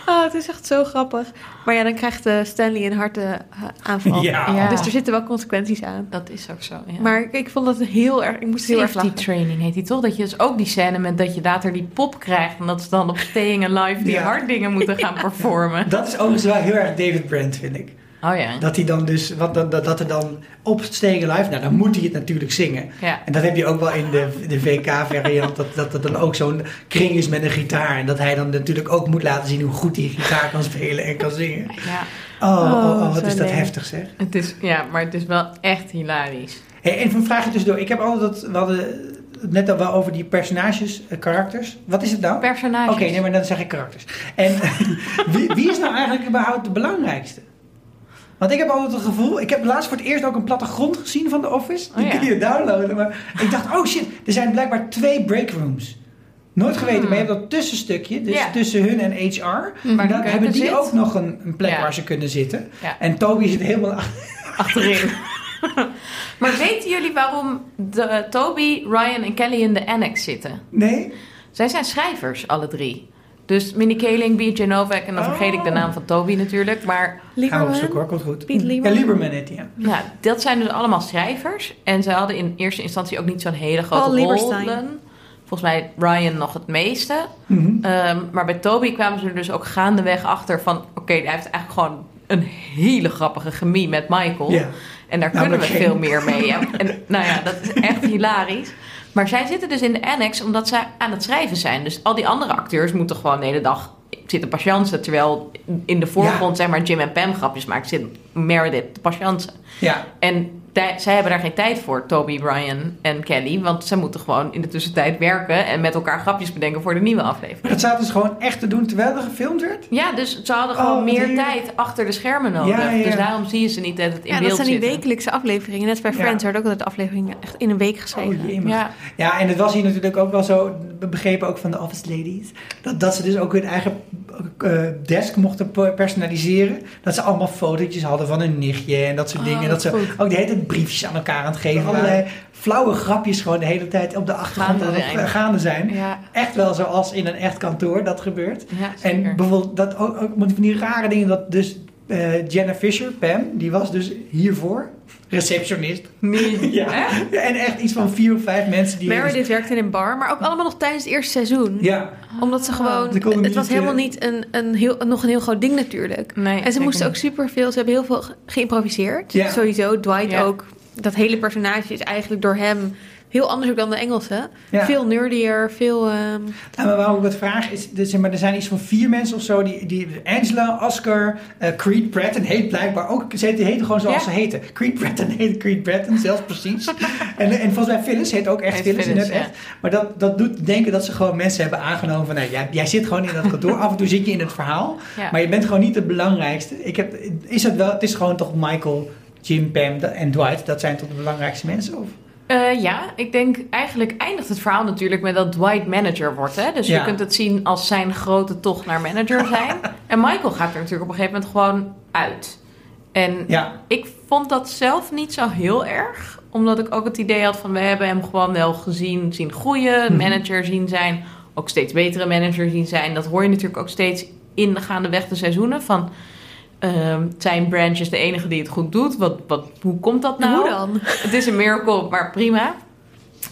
Oh, het is echt zo grappig. Maar ja, dan krijgt eh, Stanley een hartaanval. Ja. Ja. Dus er zitten wel consequenties aan. Dat is ook zo, ja. Maar ik, ik vond dat heel erg... Ik moest heel erg Safety lachen. training heet die toch? Dat je dus ook die scène met dat je later die pop krijgt... en dat ze dan op Staying Alive die Ja. harddingen moeten gaan performen. Dat is overigens wel heel erg David Brent, vind ik. Oh ja. Dat hij dan dus, wat, dat, dat, dat er dan op Staying Alive, nou dan moet hij het natuurlijk zingen. Ja. En dat heb je ook wel in de, de VK-variant, dat, dat er dan ook zo'n kring is met een gitaar. En dat hij dan natuurlijk ook moet laten zien hoe goed hij gitaar kan spelen en kan zingen. ja. Oh, oh, oh, Oh, wat zo is dat heftig zeg. Het is, ja, maar het is wel echt hilarisch. Hey, even een vraagje tussendoor. Ik heb altijd, dat- we hadden het net al wel over die personages, eh, karakters. Wat is het nou? Personages. Oké, nee, maar dan zeg ik karakters. En wie, wie is nou eigenlijk überhaupt de belangrijkste? Want ik heb altijd het gevoel, ik heb laatst voor het eerst ook een plattegrond gezien van The Office. Die Oh ja. kun je downloaden. Maar ik dacht, oh shit, er zijn blijkbaar twee breakrooms. Nooit geweten, Hmm. maar je hebt dat tussenstukje, dus tussen hun en HR. Maar de dan hebben die zit. ook nog een, een plek Ja. waar ze kunnen zitten. Ja. En Toby zit helemaal achter. Achterin. maar weten jullie waarom de, Toby, Ryan en Kelly in de annex zitten? Nee? Zij zijn schrijvers, alle drie. Dus Minnie Kaling, B.J. Novak en dan vergeet ik de Oh. naam van Toby natuurlijk. Maar Gaan we Lieberman? opzoeken hoor, komt goed. Piet Ja, Lieberman? Lieberman heet ja. ja, dat zijn dus allemaal schrijvers. En ze hadden in eerste instantie ook niet zo'n hele grote Lieberstein. rollen. Volgens mij Ryan nog het meeste. Mhm. Ehm, maar bij Toby kwamen ze er dus ook gaandeweg achter van... Oké, hij heeft eigenlijk gewoon een hele grappige chemie met Michael. En daar kunnen we geen. veel meer mee. En nou ja, dat is echt hilarisch. Maar zij zitten dus in de annex omdat zij aan het schrijven zijn. Dus al die andere acteurs moeten gewoon de hele dag zitten patiënten. Terwijl in de voorgrond zeg maar Jim en Pam grapjes maakt, zit Meredith de patiënten. Ja, En zij hebben daar geen tijd voor, Toby, Brian en Kelly. Want zij moeten gewoon in de tussentijd werken en met elkaar grapjes bedenken voor de nieuwe aflevering. dat zaten ze gewoon echt te doen terwijl er gefilmd werd? Ja, dus ze hadden Oh, gewoon meer die- tijd achter de schermen nodig. Ja, ja. Dus daarom zie je ze niet dat het in Ja, beeld dat zijn die zitten. wekelijkse afleveringen. Net bij Ja. Friends werden ook altijd afleveringen echt in een week geschreven. Oh jee, Ja, Ja, en het was hier natuurlijk ook wel zo, we begrepen ook van de office ladies, dat, dat ze dus ook hun eigen eh, desk mochten pe- personaliseren. Dat ze allemaal fotootjes hadden van hun nichtje en dat soort Oh, dingen. En dat ze goed. ook de hele tijd briefjes aan elkaar aan het geven. Allerlei flauwe grapjes gewoon de hele tijd op de achtergrond Gaande zijn. gaande zijn. ja, Echt wel zoals in een echt kantoor dat gebeurt. ja En bijvoorbeeld dat ook, ook van die rare dingen dat dus eh Jenna Fisher, Pam, die was dus hiervoor receptionist. Nee. Ja. En echt iets van vier of vijf mensen die... Meredith werkte in een bar, maar ook allemaal nog tijdens het eerste seizoen. Ja, Omdat ze gewoon... Ze konden het niet, was helemaal eh, niet een, een heel, nog een heel groot ding natuurlijk. Nee, En ze moesten ook niet. superveel... Ze hebben heel veel ge- geïmproviseerd. Ja. Sowieso. Dwight Ja. ook. Dat hele personage is eigenlijk door hem heel anders ook dan de Engelsen. Ja. Veel nerdier, veel... ehm, Nou, maar waarom ik wat vraag is, er zijn, maar er zijn iets van vier mensen of zo, die, die Angela, Oscar, eh, Creed Bratton heet blijkbaar ook, ze heten gewoon zoals Ja. ze heten. Creed Bratton heet Creed Bratton, zelfs precies. en, en volgens mij Phyllis heet ook echt Heet Phyllis, in het Phyllis, echt. Maar dat, dat doet denken dat ze gewoon mensen hebben aangenomen van, nou, jij, jij zit gewoon in dat kantoor, af en toe zit je in het verhaal, Ja. maar je bent gewoon niet het belangrijkste. Ik heb, is het wel, het is gewoon toch Michael, Jim, Pam en Dwight, dat zijn toch de belangrijkste mensen? Of? Eh, ja, ik denk eigenlijk eindigt het verhaal natuurlijk met dat Dwight manager wordt. Hè? Dus Ja. je kunt het zien als zijn grote tocht naar manager zijn. en Michael gaat er natuurlijk op een gegeven moment gewoon uit. En Ja, ik vond dat zelf niet zo heel erg. Omdat ik ook het idee had van we hebben hem gewoon wel gezien, zien groeien, Mhm. manager zien zijn, ook steeds betere manager zien zijn. Dat hoor je natuurlijk ook steeds in de gaandeweg de seizoenen van ehm, zijn branch is de enige die het goed doet. Wat, wat, hoe komt dat nou? Hoe dan? Het is een miracle, maar prima.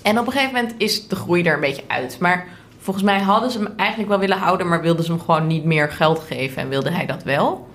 En op een gegeven moment is de groei er een beetje uit. Maar volgens mij hadden ze hem eigenlijk wel willen houden, maar wilden ze hem gewoon niet meer geld geven en wilde hij dat wel.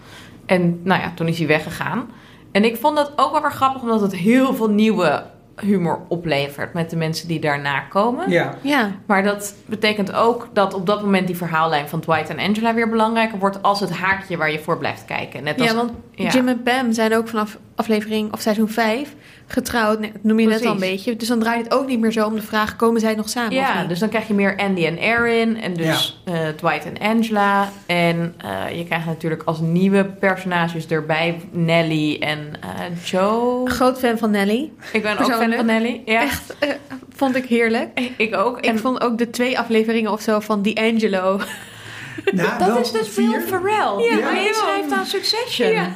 En nou ja, toen is hij weggegaan. En ik vond dat ook wel weer grappig, omdat het heel veel nieuwe humor oplevert met de mensen die daarna komen. Ja. Ja. Maar dat betekent ook dat op dat moment die verhaallijn van Dwight en Angela weer belangrijker wordt als het haakje waar je voor blijft kijken. Net als, Ja, want ja. Jim en Pam zijn ook vanaf aflevering of seizoen 5 getrouwd. Nee, dat noem je net al een beetje. Dus dan draait het ook niet meer zo om de vraag: komen zij nog samen? of Ja, niet? dus dan krijg je meer Andy en Erin en dus eh, Dwight en Angela. En eh, je krijgt natuurlijk als nieuwe personages erbij Nelly en eh, Joe. Groot fan van Nelly. Ik ben ook fan van Nelly. Ja, Echt, vond ik heerlijk. ik ook. Ik En vond ook de twee afleveringen of zo van D'Angelo. Nou, dat is dus vier. Will Ferrell. Ja, die ja. schrijft aan Succession. Ja.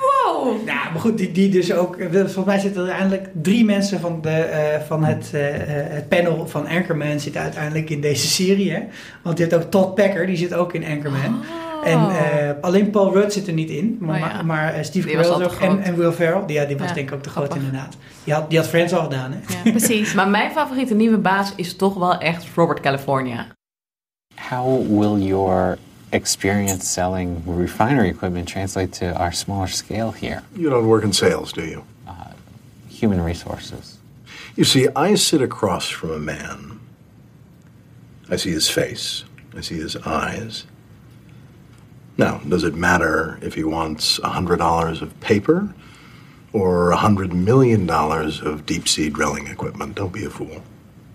Wow. Nou, maar goed, die, die dus ook. eh, Volgens mij zitten er uiteindelijk drie mensen van, de, eh, van het, eh, het panel van Anchorman zitten uiteindelijk in deze serie. Hè? Want je hebt ook Todd Packer, die zit ook in Anchorman. En eh, alleen Paul Rudd zit er niet in. Maar, Oh, ja. maar eh, Steve Carell En, en Will Ferrell, die, ja, die was Ja, denk ik ook te groot grappig. inderdaad. Die had, die had Friends al gedaan, hè? Ja. Precies. Maar mijn favoriete nieuwe baas is toch wel echt Robert California. How will your experience selling refinery equipment translate to our smaller scale here? You don't work in sales, do you? Uh, human resources. You see, I sit across from a man. I see his face, I see his eyes. Now, does it matter if he wants $100 of paper or $100 million of deep sea drilling equipment? Don't be a fool.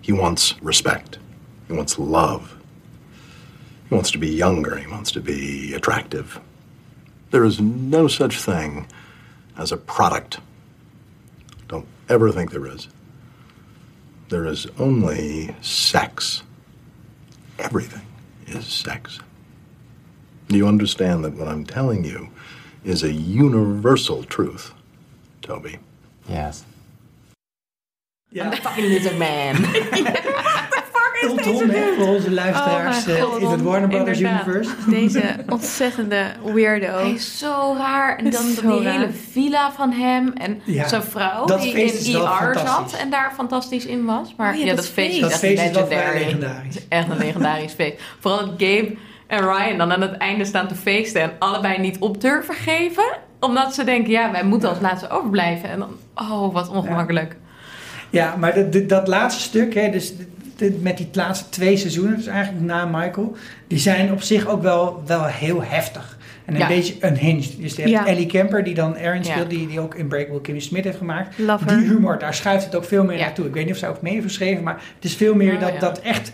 He wants respect, he wants love. He wants to be younger, he wants to be attractive. There is no such thing as a product. Don't ever think there is. There is only sex. Everything is sex. Do you understand that what I'm telling you is a universal truth, Toby? Yes. Ja. Fucking lizard man. Ultron, hè, voor onze luisteraars Oh eh, god, in het Warner Brothers inderdaad. universe. Deze ontzettende weirdo. Hij is zo raar. En dan Zo die raar. hele villa van hem. En Ja, zijn vrouw dat die feest in ER zat fantastisch. en daar fantastisch in was. Maar Oh ja, ja, dat dat feest, feest. Dat is feest is echt legendarisch. Echt een legendarisch feest. Vooral dat Gabe en Ryan dan aan het einde staan te feesten en allebei niet op durven geven. Omdat ze denken, ja, wij moeten als laatste overblijven. En dan, oh, wat ongemakkelijk. Ja, maar dat- dat- dat laatste stuk, hè, dus de- met die laatste twee seizoenen, dus eigenlijk na Michael, die zijn op zich ook wel, wel heel heftig. En een Ja. beetje unhinged. Dus je hebt Ja. Ellie Kemper, die dan Erin Ja. speelt, die, die ook in Breakable Kimmy Smith heeft gemaakt. Love Die her. humor, daar schuift het ook veel meer naartoe. Ik weet niet of zij ook mee heeft geschreven, maar het is veel meer Oh, dat, dat echt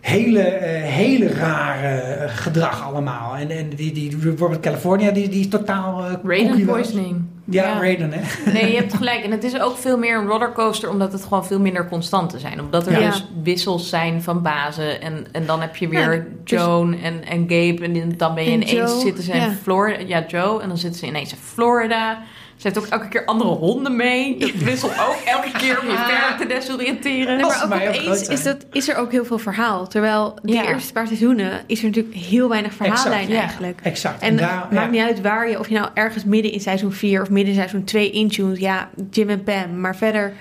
hele, eh, hele rare eh, gedrag allemaal. En, en die, die Robert California, die, die is totaal uh, Raiden poisoning. Ja, Raiden, hè. Nee, je hebt gelijk. En het is ook veel meer een rollercoaster, omdat het gewoon veel minder constant zijn. Omdat er Ja. dus wissels zijn van bazen. En, en dan heb je weer Ja, dus- Joan en, en Gabe. En dan ben je En ineens Joe, zitten ze in ja. Florida. Ja, Joe. En dan zitten ze ineens in Florida. Ze heeft ook elke keer andere honden mee. Dat wisselt ook elke keer om je verder te desoriënteren. Nee, maar ook opeens is, dat, is er ook heel veel verhaal. Terwijl die Ja. eerste paar seizoenen is er natuurlijk heel weinig verhaallijn Exact, ja. eigenlijk. Exact. En daar- het ja. maakt niet uit waar je, of je nou ergens midden in seizoen 4 of midden in seizoen 2 intunes. Ja, Jim en Pam. Maar verder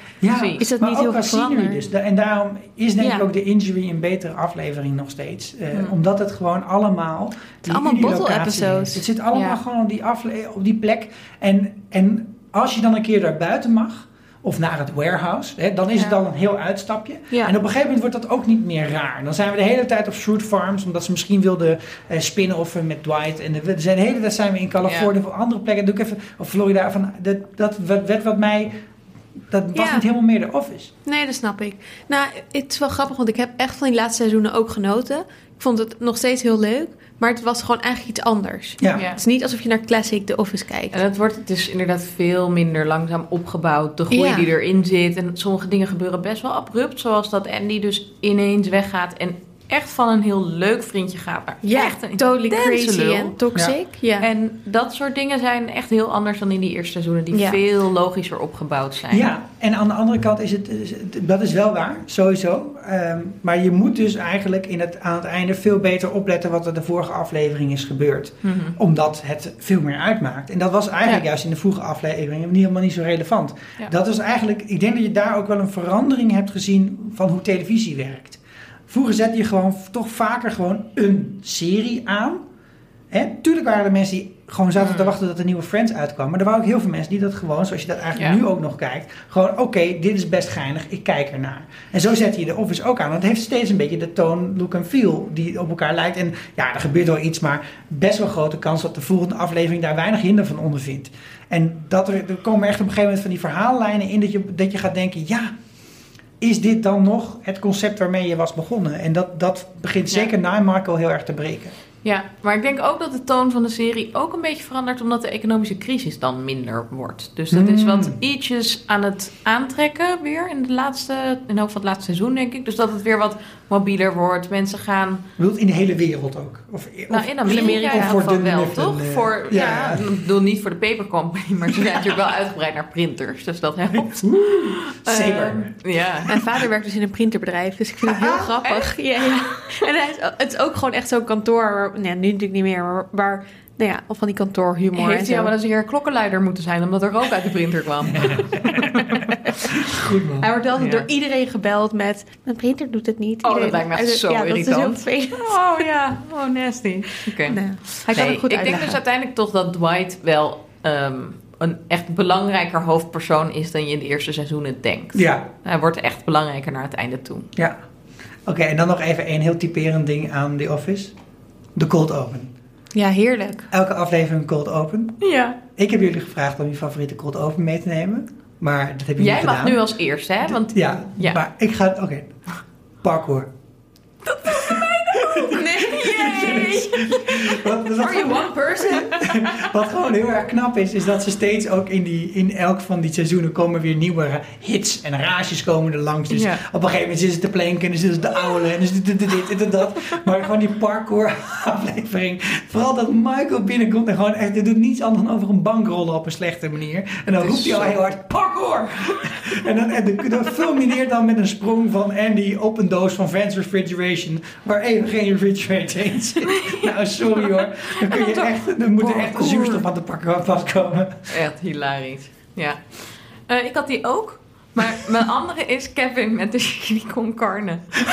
is dat maar niet heel veel veranderd. dus. En daarom is denk ik ook de injury een betere aflevering nog steeds. Eh, Hmm. Omdat het gewoon allemaal... die- allemaal die bottle episodes. is. Het zit allemaal Ja. gewoon op die, afle- op die plek. En, en als je dan een keer daar buiten mag... Of naar het warehouse. Hè, dan is het Ja. dan een heel uitstapje. Ja. En op een gegeven moment wordt dat ook niet meer raar. Dan zijn we de hele tijd op Fruit Farms. Omdat ze misschien wilden eh spin-offen met Dwight. En de, we zijn de hele tijd zijn we in Californië. Of andere plekken. Doe ik even, of Florida. Van, dat, dat werd wat mij... Dat was Ja. niet helemaal meer de office. Nee, dat snap ik. Nou, het is wel grappig, want ik heb echt van die laatste seizoenen ook genoten. Ik vond het nog steeds heel leuk, maar het was gewoon eigenlijk iets anders. Ja. Ja. Het is niet alsof je naar Classic The Office kijkt. En het wordt dus inderdaad veel minder langzaam opgebouwd. De groei Ja. die erin zit. En sommige dingen gebeuren best wel abrupt. Zoals dat Andy dus ineens weggaat. En echt van een heel leuk vriendje gaat naar Ja, echt een totally crazy lul. en toxic. Ja. En dat soort dingen zijn echt heel anders dan in die eerste seizoenen, die Ja. veel logischer opgebouwd zijn. Ja, en aan de andere kant is het, dat is wel waar, sowieso. Ehm, maar je moet dus eigenlijk in het, aan het einde veel beter opletten wat er de vorige aflevering is gebeurd. Mhm. Omdat het veel meer uitmaakt. En dat was eigenlijk Ja. juist in de vroege afleveringen niet, helemaal niet zo relevant. Ja. Dat is eigenlijk, ik denk dat je daar ook wel een verandering hebt gezien van hoe televisie werkt. Vroeger zette je gewoon toch vaker gewoon een serie aan. Hè? Tuurlijk waren er mensen die gewoon zaten te wachten dat er nieuwe Friends uitkwam. Maar er waren ook heel veel mensen die dat gewoon, zoals je dat eigenlijk Ja. nu ook nog kijkt, gewoon oké, dit is best geinig, ik kijk ernaar. En zo zet je de Office ook aan. Want het heeft steeds een beetje de toon, look en feel die op elkaar lijkt. En ja, er gebeurt wel iets, maar best wel grote kans dat de volgende aflevering daar weinig hinder van ondervindt. En dat er, er komen echt op een gegeven moment van die verhaallijnen in dat je, dat je gaat denken, ja, is dit dan nog het concept waarmee je was begonnen? En dat, dat begint Ja. zeker na Marco heel erg te breken. Ja, maar ik denk ook dat de toon van de serie ook een beetje verandert omdat de economische crisis dan minder wordt. Dus dat is wat Mm. ietsjes aan het aantrekken weer in de laatste, in van het laatste seizoen denk ik. Dus dat het weer wat mobieler wordt. Mensen gaan, bedoel, in de hele wereld ook. Of, nou of- in Amerika, of voor de wel, toch? eh, voor, ja, ja. ik bedoel niet voor de paper company, maar ze zijn natuurlijk wel uitgebreid naar printers. Dus dat helpt. Zeker. Ehm, ja. Mijn vader werkt dus in een printerbedrijf, dus ik vind het heel Ah, grappig. Ja, ja. En hij is, het is ook gewoon echt zo'n kantoor, waar, nee, nu natuurlijk niet meer, maar waar, nou ja, van die kantoorhumor Heeft hij wel eens een keer klokkenluider moeten zijn, omdat er rook uit de printer kwam. Goed man. Hij wordt altijd Ja. door iedereen gebeld met, mijn printer doet het niet. Oh, dat lijkt me echt Ja, zo dat is irritant. heel vervelend. Oh ja, oh nasty. Oké. Hij kan Nee, het goed ik denk dus uiteindelijk toch dat Dwight wel ehm, een echt belangrijker hoofdpersoon is dan je in de eerste seizoenen denkt. Ja, Hij wordt echt belangrijker naar het einde toe. ja. Oké, en dan nog even één heel typerend ding aan The Office. De cold open. Ja, heerlijk. Elke aflevering een cold open. Ja. Ik heb jullie gevraagd om je favoriete cold open mee te nemen. Maar dat heb je Jij niet mag gedaan. nu als eerste, hè? Want Ja, Ja. maar ik ga... Oké. Parkour. nee, Wat, wat, Are you one person? wat gewoon heel erg knap is, is dat ze steeds ook in, die, in elk van die seizoenen komen weer nieuwe hits en rages komen er langs. Dus Ja. op een gegeven moment zitten ze te planken en dan zitten ze te ouwen en zitten ze dit, dit en dat. Maar gewoon die parkour aflevering. Vooral dat Michael binnenkomt en gewoon echt, dit doet niets anders dan over een bank rollen op een slechte manier. En dan Het roept hij al heel hard, parkour! En dan, en dan, dan fulmineert dan met een sprong van Andy op een doos van Vans Refrigeration, waar even geen refrigerator in zit. Nou, sorry hoor. Dan, kun je echt, dan moet er echt een zuurstof aan de pakken vastkomen. Echt hilarisch. Ja. Eh, ik had die ook. Maar mijn andere is Kevin met de chili con carne.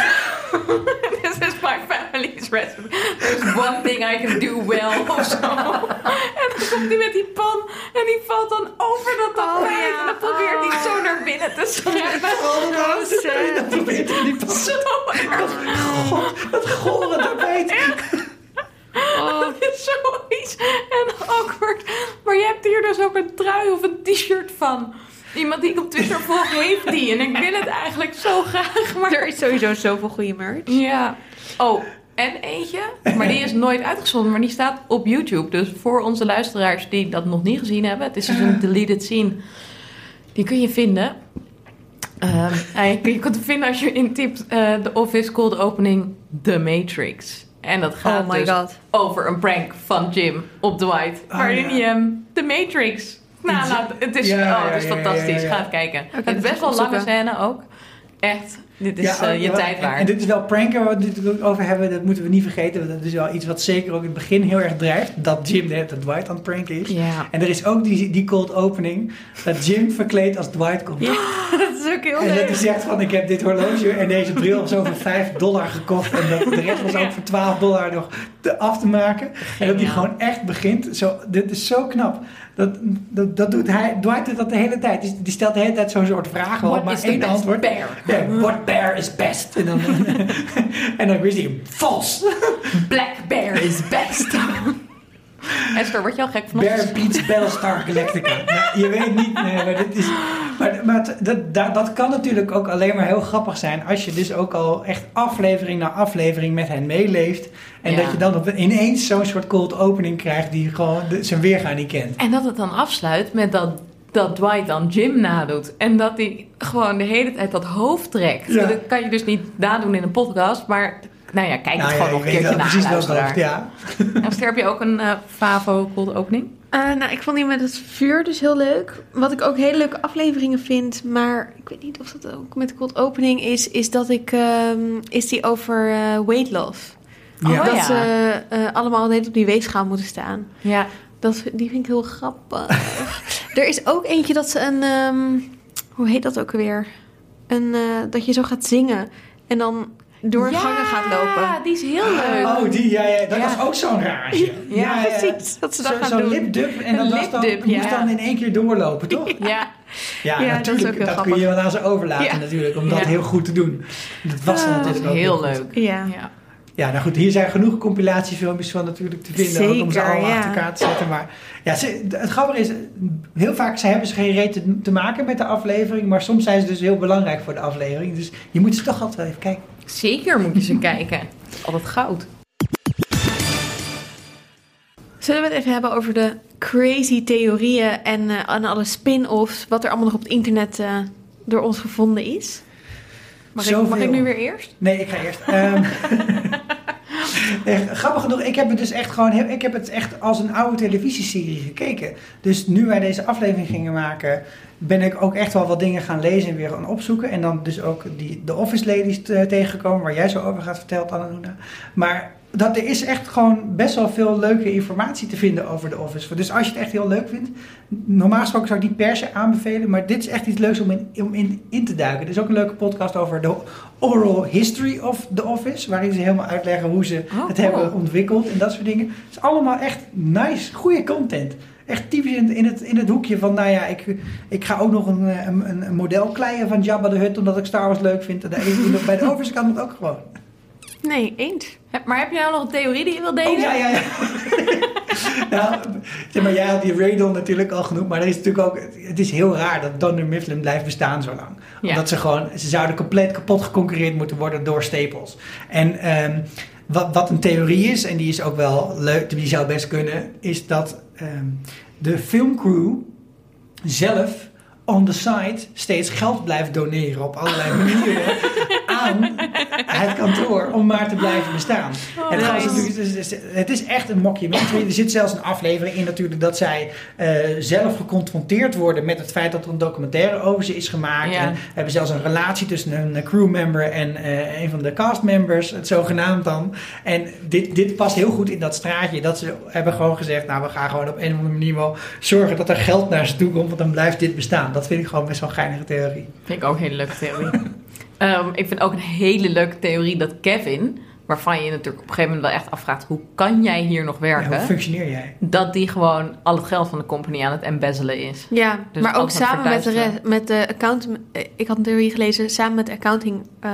This is my family's recipe. There's one thing I can do well of zo. En dan komt hij met die pan en die valt dan over dat tapijt. ja. En dan probeert hij zo naar binnen te schrijven. Dan probeert hij die pas. Zo erg. God, dat gore tapijt. Oh, dat is zoiets en awkward. Maar je hebt hier dus ook een trui of een t-shirt van. Iemand die ik op Twitter volg heeft die. En ik wil het eigenlijk zo graag. Maar Er is sowieso zoveel goede merch. Ja. Oh, en eentje. Maar die is nooit uitgezonden. Maar die staat op YouTube. Dus voor onze luisteraars die dat nog niet gezien hebben. Het is dus een deleted scene. Die kun je vinden. Hij- je kunt hem vinden als je intypt eh The Office Cold Opening The Matrix. En dat gaat Oh my dus god. over een prank van Jim op Dwight. Oh, waarin ja. hij hem The Matrix nalaat. Het is, Ja, oh, het is fantastisch. ja, ja. Ga het kijken. Het dat is best wel lange scène ook. Echt. Dit is Ja, eh, je tijd waard. en dit is wel pranken waar we het natuurlijk over hebben. Dat moeten we niet vergeten. Want dat is wel iets wat zeker ook in het begin heel erg drijft. Dat Jim de hele tijd Dwight aan het pranken is. Ja. En er is ook die, die cold opening. Dat Jim verkleed als Dwight komt. dat En dat hij zegt van ik heb dit horloge en deze bril zo voor 5 dollar gekocht. En dat de rest was ook voor 12 dollar nog te, af te maken. En dat hij gewoon echt begint. Zo, dit is zo knap. Dat, dat, dat doet hij, Dwight doet dat de hele tijd. Die, die stelt de hele tijd zo'n soort vragen. What waarop maar één antwoord. bear? Ja, what bear is best? En dan, en dan wist hij, vals. Black Bear is best. Esther, word je al gek van ons? Bear beats Battlestar Galactica. Nou, je weet niet, nee, maar dit is... Maar, maar dat, dat, dat kan natuurlijk ook alleen maar heel grappig zijn... als je dus ook al echt aflevering na aflevering met hen meeleeft... en Ja. dat je dan op, ineens zo'n soort cold opening krijgt... die gewoon de, zijn weerga niet kent. En dat het dan afsluit met dat, dat Dwight dan Jim nadoet. En dat hij gewoon de hele tijd dat hoofd trekt. Ja. Dat kan je dus niet nadoen in een podcast, maar Nou ja, kijk Nou het ja, gewoon nog een keertje precies hoofd, ja. Esther, heb je ook een eh, Favo cold opening? Eh, nou, ik vond die met het vuur dus heel leuk. Wat ik ook hele leuke afleveringen vind, maar ik weet niet of dat ook met de cold opening is, is dat ik, ehm, is die over eh, weight loss. Ja. dat ja. ze eh, allemaal tijd op die weegschaal moeten staan. Ja. Dat, die vind ik heel grappig. er is ook eentje dat ze een, ehm, hoe heet dat ook weer? Een, eh, dat je zo gaat zingen en dan door gangen gaat lopen. Ja, die is heel leuk. Oh, die, ja, ja, dat Ja. was ook zo'n rage. Ja, precies. Dat ze dat Zo- gaan Zo'n doen. lipdub en Een dat was dan, moest ja. dan in één keer doorlopen, toch? Ja. Ja, Ja, dat natuurlijk. Dat, kun je wel aan ze overlaten Ja. natuurlijk, om dat Ja. heel goed te doen. Dat was is natuurlijk ook heel goed. leuk. Ja. Ja. Nou goed, hier zijn genoeg compilatiefilmpjes van natuurlijk te vinden, om ze allemaal ja. achter elkaar te zetten. Maar ja, ze, het grappige is, heel vaak ze hebben ze geen reet te, te maken met de aflevering, maar soms zijn ze dus heel belangrijk voor de aflevering. Dus je moet ze toch altijd wel even kijken. Zeker moet je ze kijken. Altijd goud. Zullen we het even hebben over de crazy theorieën en, eh, en alle spin-offs, wat er allemaal nog op het internet eh, door ons gevonden is? Mag ik, mag ik nu weer eerst? Nee, ik ga eerst. Ehm, echt, grappig genoeg, ik heb het dus echt gewoon ik heb het echt als een oude televisieserie gekeken. Dus nu wij deze aflevering gingen maken, ben ik ook echt wel wat dingen gaan lezen en weer gaan opzoeken. En dan dus ook die, de Office Ladies te- tegengekomen, waar jij zo over gaat vertellen, Annaluna. Maar dat er is echt gewoon best wel veel leuke informatie te vinden over de Office. Dus als je het echt heel leuk vindt, normaal gesproken zou ik niet per se aanbevelen, maar dit is echt iets leuks om in, om in, in te duiken. Er is ook een leuke podcast over de oral history of the Office, waarin ze helemaal uitleggen hoe ze Oh, het hebben ontwikkeld en dat soort dingen. Het is allemaal echt nice, goede content. Echt typisch in, in, het, in het hoekje van, nou ja, ik, ik ga ook nog een, eh, een, een model kleien van Jabba de Hutt, omdat ik Star Wars leuk vind. En daar- bij de Office kan het ook gewoon. Nee, eens. Maar heb je nou nog een theorie die je wil delen? Oh, ja, ja, ja. nou, zeg maar, jij had die Radon natuurlijk al genoemd, maar er is natuurlijk ook, het is heel raar dat Dunder Mifflin blijft bestaan zo lang. Ja. Omdat ze gewoon, ze zouden compleet kapot geconcurreerd moeten worden door Staples. En ehm, wat, wat een theorie is, en die is ook wel leuk, die zou best kunnen, is dat ehm, de filmcrew zelf on the side steeds geld blijft doneren op allerlei manieren aan het kantoor om maar te blijven bestaan. en het, nice. het is- het is echt een mockumentary. Er zit zelfs een aflevering in natuurlijk dat zij eh, zelf geconfronteerd worden met het feit dat er een documentaire over ze is gemaakt. Ja. En hebben zelfs een relatie tussen een crewmember en eh, een van de castmembers, het zogenaamd dan. En dit, dit past heel goed in dat straatje. Dat ze hebben gewoon gezegd, nou we gaan gewoon op een of andere manier wel zorgen dat er geld naar ze toe komt, want dan blijft dit bestaan. Dat vind ik gewoon best wel een geinige theorie. Vind ik ook een hele leuke theorie. Ehm, ik vind ook een hele leuke theorie dat Kevin, waarvan je natuurlijk op een gegeven moment wel echt afvraagt: hoe kan jij hier nog Ja, werken? hoe functioneer jij? dat die gewoon al het geld van de company aan het embezzelen is. Ja, Dus maar ook samen met de, met de account. eh, Ik had een theorie gelezen samen met accounting eh,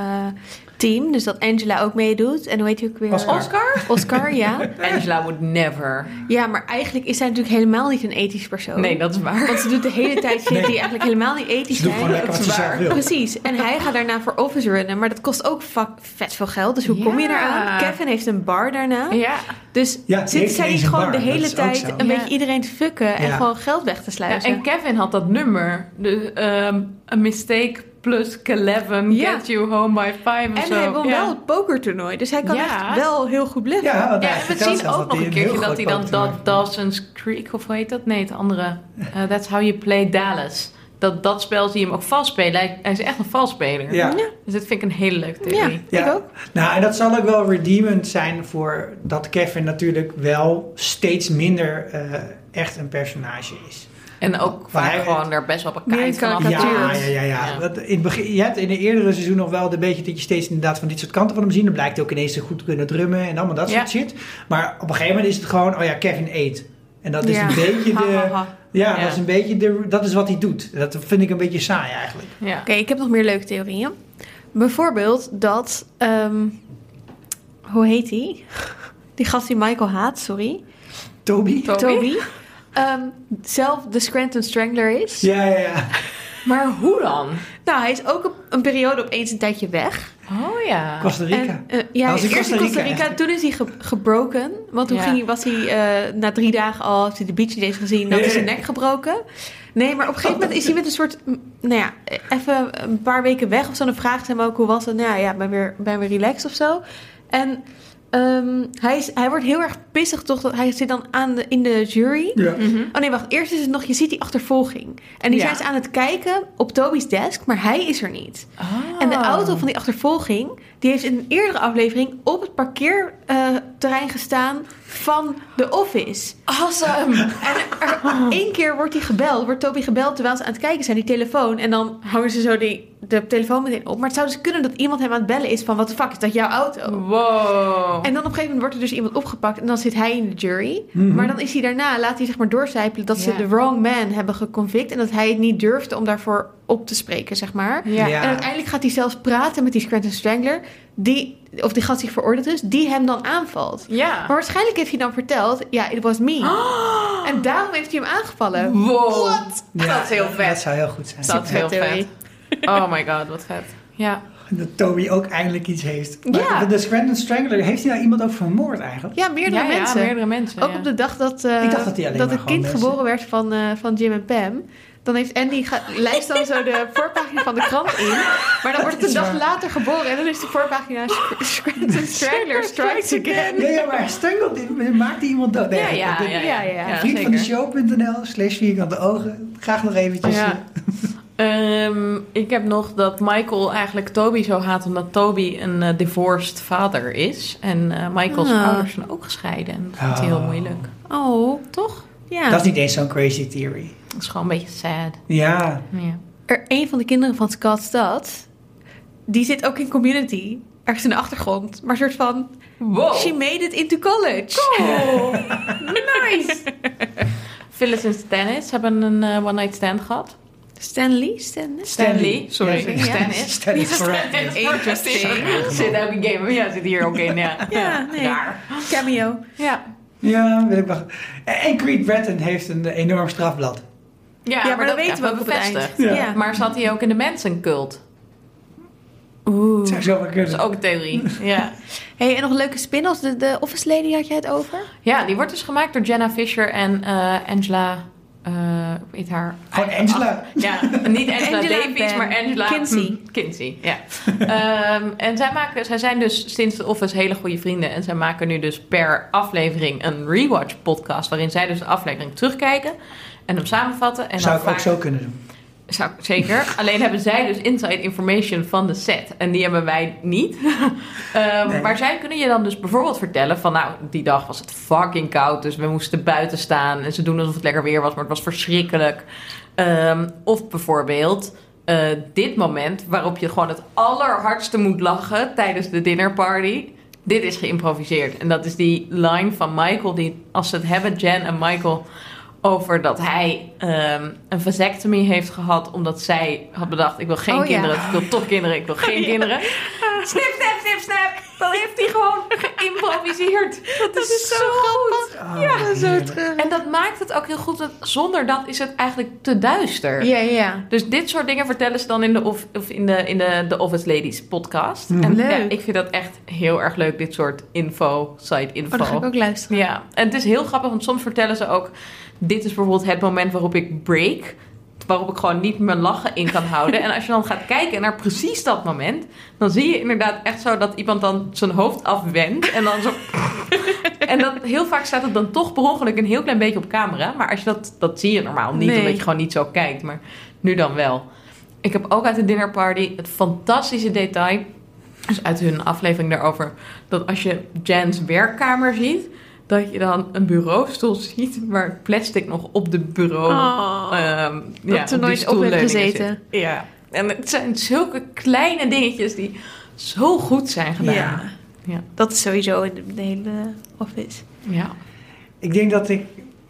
team. Dus dat Angela ook meedoet. En hoe heet hij ook weer? Oscar. Oscar? Oscar, ja. Angela would never. Ja, maar eigenlijk is zij natuurlijk helemaal niet een ethisch persoon. Nee, dat is waar. Want ze doet de hele tijd shit Nee. die eigenlijk helemaal niet ethisch Ze doet zijn. gewoon lekker wat ze zelf wil. Precies. En hij gaat daarna voor office runnen. Maar dat kost ook fuck, vet veel geld. Dus hoe kom je daaraan? Kevin heeft een bar daarna. Ja. Dus Ja, zit zij niet een gewoon bar. de Dat hele is tijd een Ja. beetje iedereen te fucken en Ja. gewoon geld weg te Ja, sluizen? en Kevin had dat nummer. De, ehm, a mistake plus 11 Ja. get you home by 5 of En zo. hij won ja. wel het pokertoernooi. Dus hij kan Ja. echt wel heel goed bluffen. Ja, Ja, en we zien ook nog een keertje dat hij dan dat Dawson's Creek, of hoe heet dat? Nee, het andere. Eh, that's how you play Dallas. Dat, dat spel zie je hem ook vals spelen. Hij, hij is echt een valsspeler. Ja. Dus dat vind ik een hele leuke Ja, theorie. ik ook. Nou, en dat zal ook wel redeemend zijn voor dat Kevin natuurlijk wel steeds minder eh, echt een personage is. En ook Maar vaak hij- gewoon er best wel vanaf. karikatuur. Ja, ja, ja. ja. Ja. Dat in het begin, je hebt in de eerdere seizoen nog wel een beetje dat je steeds inderdaad van dit soort kanten van hem zien. Dan blijkt hij ook ineens goed te kunnen drummen en allemaal dat Ja. soort shit. Maar op een gegeven moment is het gewoon, oh ja, Kevin eet. En dat is Ja. een beetje de... ha, ha. Ja, Ja. dat is een beetje de... Dat is wat hij doet. Dat vind ik een beetje saai eigenlijk. Ja. Oké, ik heb nog meer leuke theorieën. Bijvoorbeeld dat... ehm, hoe heet die? Die gast die Michael haat, sorry. Toby? Toby? Toby. Ehm, zelf de Scranton Strangler is. Ja, ja, ja. Maar hoe dan? Nou, hij is ook een periode opeens een tijdje weg. Oh ja. Costa Rica. En, ja, Hij was eerst in Costa Costa Rica, Rica. echt. Toen is hij ge- gebroken. Want toen Ja. ging hij, was hij eh, na drie dagen al, heeft hij de beach days gezien, dan is zijn nek gebroken. Nee, maar op een gegeven moment is hij met een soort, nou ja, even een paar weken weg of zo. Dan vraagt ze hem ook, hoe was het? Nou ja, ben weer, ben weer relaxed of zo. En ehm, hij, is, hij wordt heel erg pissig toch. Dat hij zit dan aan de, in de jury. Ja. Oh nee, wacht. Eerst is het nog, je ziet die achtervolging. En die Ja. zijn ze aan het kijken op Toby's desk, maar hij is er niet. En de auto van die achtervolging, die heeft in een eerdere aflevering op het parkeerterrein gestaan van de office. Awesome! En er, één keer wordt hij gebeld, wordt Toby gebeld terwijl ze aan het kijken zijn, die telefoon. En dan hangen ze zo die, de telefoon meteen op. Maar het zou dus kunnen dat iemand hem aan het bellen is van, wat de fuck, is dat jouw auto? Wow. En dan op een gegeven moment wordt er dus iemand opgepakt en dan zit hij in de jury. Mhm. Maar dan is hij daarna, laat hij zeg maar doorcijpelen dat ze de wrong man hebben geconvict. En dat hij het niet durfde om daarvoor op te spreken, zeg maar. En uiteindelijk gaat hij zelfs praten met die Scranton Strangler, die, of die gast die veroordeeld is, die hem dan aanvalt. Ja. Maar waarschijnlijk heeft hij dan verteld, ja, it was me. En daarom heeft hij hem aangevallen. Wow. Ja, Dat is heel vet. Dat zou heel goed zijn. Dat is heel vet. Oh my god, wat vet. Ja. Dat Toby ook eindelijk iets heeft. Maar Ja. De Scranton Strangler, heeft hij nou iemand ook vermoord eigenlijk? Ja, meerdere ja, mensen. Ja, meerdere mensen. Ook ja. op de dag dat, eh, Ik dacht dat hij alleen maar het kind mensen- geboren werd van, eh, van Jim en Pam. Dan heeft Andy lijst dan zo de voorpagina van de krant in. Maar dan wordt het een dag later geboren. En dan is de voorpagina Sc- Scranton Strangler Strikes Again. Ja, maar hij strangelt, maakt iemand dood? Nee, Ja, ja, ja, ja, ja. ja, Vriend van de show.nl slash vierkante ogen. Graag nog eventjes. Ja. eh, Ehm, ik heb nog dat Michael eigenlijk Toby zo haat omdat Toby een eh, divorced vader is. En eh, Michael's Ah. ouders zijn ook gescheiden. En dat vindt hij heel Oh. moeilijk. Oh, Toch? ja. Dat is niet eens zo'n crazy theory. Dat is gewoon een beetje sad. Ja. Ja. Er, een van de kinderen van Scott Stad, die zit ook in community. Ergens in de achtergrond. Maar een soort van, Wow. she made it into college. Oh, nice. Phyllis en Stannis hebben een eh, one-night stand gehad. Stanley? Stanley? Stanley, sorry. Ja, Stannis. Stannis correct. Interesting. Zit ook in game. Ja, zit hier ook in. Ja, Ja, nee. Cameo. Ja. Ja, wil ik wel. En Creed Bratton heeft een enorm strafblad. Ja, maar dat weten we ook op het eind. bevestigd. Ja. Maar zat hij ook in de mensencult? Oeh. Zou Dat is ook een theorie. Ja. Hey, en nog een leuke spin-offs. De, de Office Lady had jij het over? ja, die wordt dus gemaakt door Jenna Fisher en eh, Angela... eh weet haar... Gewoon Angela. Ja, niet Angela, Angela Davies, Ben. maar Angela Kinsey. Hm, Kinsey, ja. Ehm, en zij, maken, zij zijn dus sinds de Office hele goede vrienden. En zij maken nu dus per aflevering een rewatch podcast. Waarin zij dus de aflevering terugkijken en hem samenvatten. En Zou dan ik ook zo kunnen doen. Zou zeker. Alleen hebben zij dus inside information van de set. En die hebben wij niet. Ehm, Nee. Maar zij kunnen je dan dus bijvoorbeeld vertellen van... Nou, die dag was het fucking koud. Dus we moesten buiten staan. En ze doen alsof het lekker weer was. Maar het was verschrikkelijk. Ehm, of bijvoorbeeld... eh, dit moment waarop je gewoon het allerhardste moet lachen tijdens de dinnerparty. Dit is geïmproviseerd. En dat is die line van Michael, die als ze het hebben, Jen en Michael, over dat hij ehm, een vasectomie heeft gehad omdat zij had bedacht: ik wil geen Oh, ja. kinderen, ik wil toch kinderen, ik wil geen kinderen. Snip, snap, snip, snap. Dan heeft hij gewoon geïmproviseerd. Dat, is, zo goed. ja, Zo terug. En dat maakt het ook heel goed. want Zonder dat is het eigenlijk te duister. Ja, ja. Dus dit soort dingen vertellen ze dan in de, of, of in de, in de, de Office Ladies podcast. En Leuk. ja, ik vind dat echt heel erg leuk, dit soort info, site info. Oh, dan ga ik ook luisteren. Ja, en het is heel grappig, want soms vertellen ze ook... dit is bijvoorbeeld het moment waarop ik break... waarop ik gewoon niet mijn lachen in kan houden. En als je dan gaat kijken naar precies dat moment... dan zie je inderdaad echt zo dat iemand dan zijn hoofd afwendt... en dan zo... en dan, heel vaak staat het dan toch per ongeluk een heel klein beetje op camera. Maar als je dat, dat zie je normaal niet, Nee. omdat je gewoon niet zo kijkt. Maar nu dan wel. Ik heb ook uit de dinnerparty het fantastische detail... dus uit hun aflevering daarover... dat als je Jan's werkkamer ziet... dat je dan een bureaustoel ziet... waar plastic nog op de bureau... Oh, ehm, dat er nooit op heeft gezeten. zit. Ja, en het zijn zulke kleine dingetjes... die zo goed zijn gedaan. Ja. Ja. Dat is sowieso in de, de hele Office. ja. Ik denk dat ik...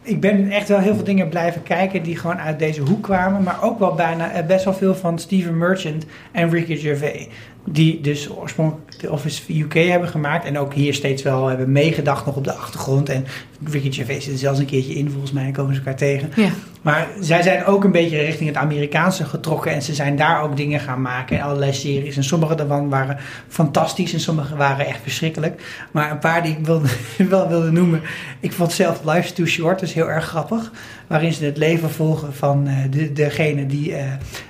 Ik ben echt wel heel veel dingen blijven kijken die gewoon uit deze hoek kwamen. Maar ook wel bijna eh, best wel veel van Steven Merchant en Ricky Gervais. Die dus oorspronkelijk de Office UK hebben gemaakt. En ook hier steeds wel hebben meegedacht nog op de achtergrond. En Ricky Gervais zit er zelfs een keertje in. Volgens mij komen ze elkaar tegen. Ja. Maar zij zijn ook een beetje richting het Amerikaanse getrokken. En ze zijn daar ook dingen gaan maken. En allerlei series. En sommige daarvan waren fantastisch. En sommige waren echt verschrikkelijk. Maar een paar die ik wilde, wel wilde noemen. Ik vond zelf Life's Too Short. Is heel erg grappig. Waarin ze het leven volgen van eh, de, degene die eh,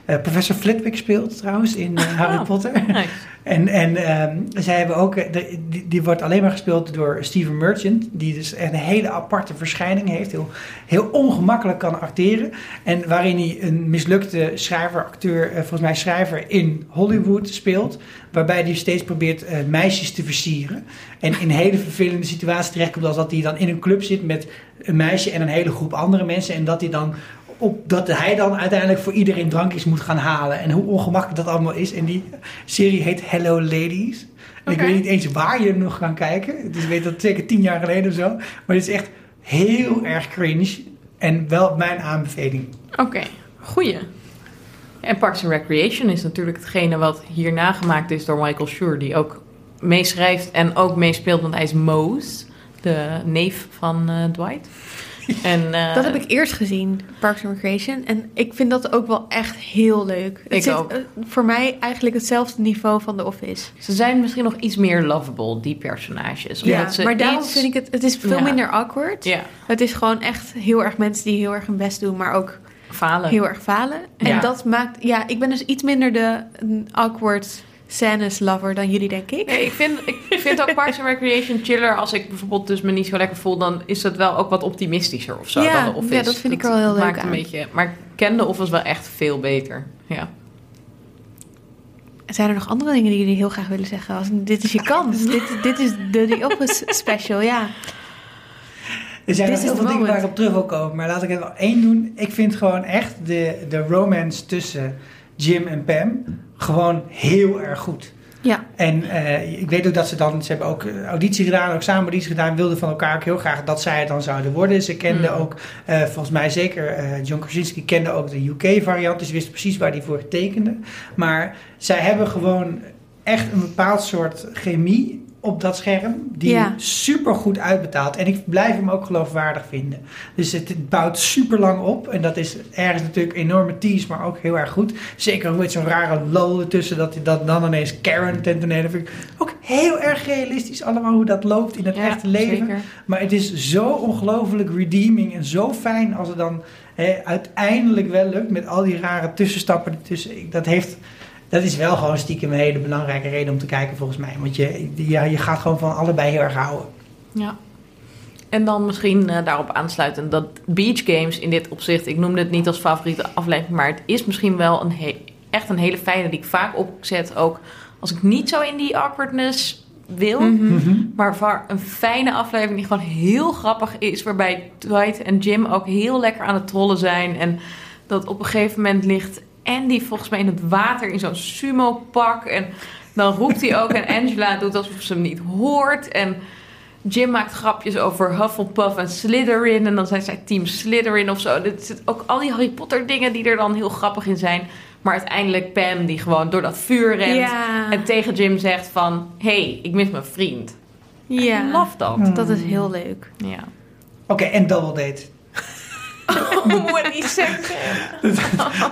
eh, professor Flitwick speelt trouwens in eh, Harry Oh, Potter. nice. En, en ehm, zij hebben ook, eh, die, die wordt alleen maar gespeeld door Steven Merchant, die dus een hele aparte verschijning heeft, heel, heel ongemakkelijk kan acteren. En waarin hij een mislukte schrijver, acteur, eh, volgens mij schrijver in Hollywood speelt, waarbij hij steeds probeert eh, meisjes te versieren. En in hele vervelende situatie terechtkomt als dat hij dan in een club zit met een meisje en een hele groep andere mensen en dat hij dan op dat hij dan uiteindelijk voor iedereen drankjes moet gaan halen. En hoe ongemakkelijk dat allemaal is. En die serie heet Hello Ladies. En ik weet niet eens waar je nog kan kijken. Dus ik weet dat zeker tien jaar geleden of zo. Maar het is echt heel erg cringe. En wel mijn aanbeveling. Oké, goeie. En Parks and Recreation is natuurlijk hetgene wat hierna gemaakt is door Michael Schur, die ook meeschrijft en ook meespeelt, want hij is Mose, de neef van eh, Dwight. En, eh, Dat heb ik eerst gezien, Parks and Recreation. En ik vind dat ook wel echt heel leuk. Het Ik zit ook. eh, voor mij eigenlijk hetzelfde niveau van The Office. Ze zijn misschien nog iets meer lovable, die personages. Ja, ze maar daarom iets- vind ik het... Het is veel Ja. minder awkward. Ja, Het is gewoon echt heel erg mensen die heel erg hun best doen, maar ook falen. heel erg falen. En Ja. dat maakt... Ja, ik ben dus iets minder de awkward scènes lover dan jullie, denk ik. Nee, ik vind, ik vind ook Parks and Recreation chiller. Als ik bijvoorbeeld dus me niet zo lekker voel, dan is het wel ook wat optimistischer of zo Ja, dan de Office. ja, dat vind ik wel heel leuk maakt aan. Een beetje, maar ik ken de Office wel echt veel beter. Ja. Zijn er nog andere dingen die jullie heel graag willen zeggen? Als, dit is je kans. dit, dit is de The Office special, ja. Er zijn nog heel veel dingen waar ik op terug wil komen. Maar laat ik er wel één doen. Ik vind gewoon echt de, de romance tussen Jim en Pam gewoon heel erg goed. Ja, En eh, ik weet ook dat ze dan, ze hebben ook eh, auditie gedaan, ook samen auditie gedaan, wilden van elkaar ook heel graag dat zij het dan zouden worden. Ze kenden Hmm. ook, eh, volgens mij zeker, John Krasinski kende ook de UK-variant, dus wist precies waar hij voor tekende. Maar zij hebben gewoon echt een bepaald soort chemie op dat scherm, die Ja. super goed uitbetaalt. En ik blijf hem ook geloofwaardig vinden. Dus het, bouwt super lang op. En dat is ergens natuurlijk enorme tease, maar ook heel erg goed. Zeker met zo'n rare lol ertussen, dat, dat dan ineens Karen ten tonele vind ik ook heel erg realistisch allemaal hoe dat loopt in het Ja, echte leven. zeker. Maar het is zo ongelooflijk redeeming en zo fijn als het dan uiteindelijk wel lukt met al die rare tussenstappen ertussen. Dat heeft... Dat is wel gewoon stiekem een hele belangrijke reden om te kijken volgens mij. Want je, ja, je gaat gewoon van allebei heel erg houden. Ja. En dan misschien eh, daarop aansluitend dat Beach Games in dit opzicht, ik noemde het niet als favoriete aflevering, maar het is misschien wel een echt een hele fijne die ik vaak opzet. Ook als ik niet zo in die awkwardness wil, Mhm. maar waar een fijne aflevering die gewoon heel grappig is, waarbij Dwight en Jim ook heel lekker aan het trollen zijn. En dat op een gegeven moment ligt Andy volgens mij in het water in zo'n sumo-pak. En dan roept hij ook en Angela doet alsof ze hem niet hoort. En Jim maakt grapjes over Hufflepuff en Slytherin. En dan zijn zij team Slytherin of zo. Dit zit ook al die Harry Potter dingen die er dan heel grappig in zijn. Maar uiteindelijk Pam die gewoon door dat vuur rent. Ja. En tegen Jim zegt van... hey, ik mis mijn vriend. ja. I love dat. Hmm. Dat is heel leuk. Ja. Oké, en double date. Oh, die seks.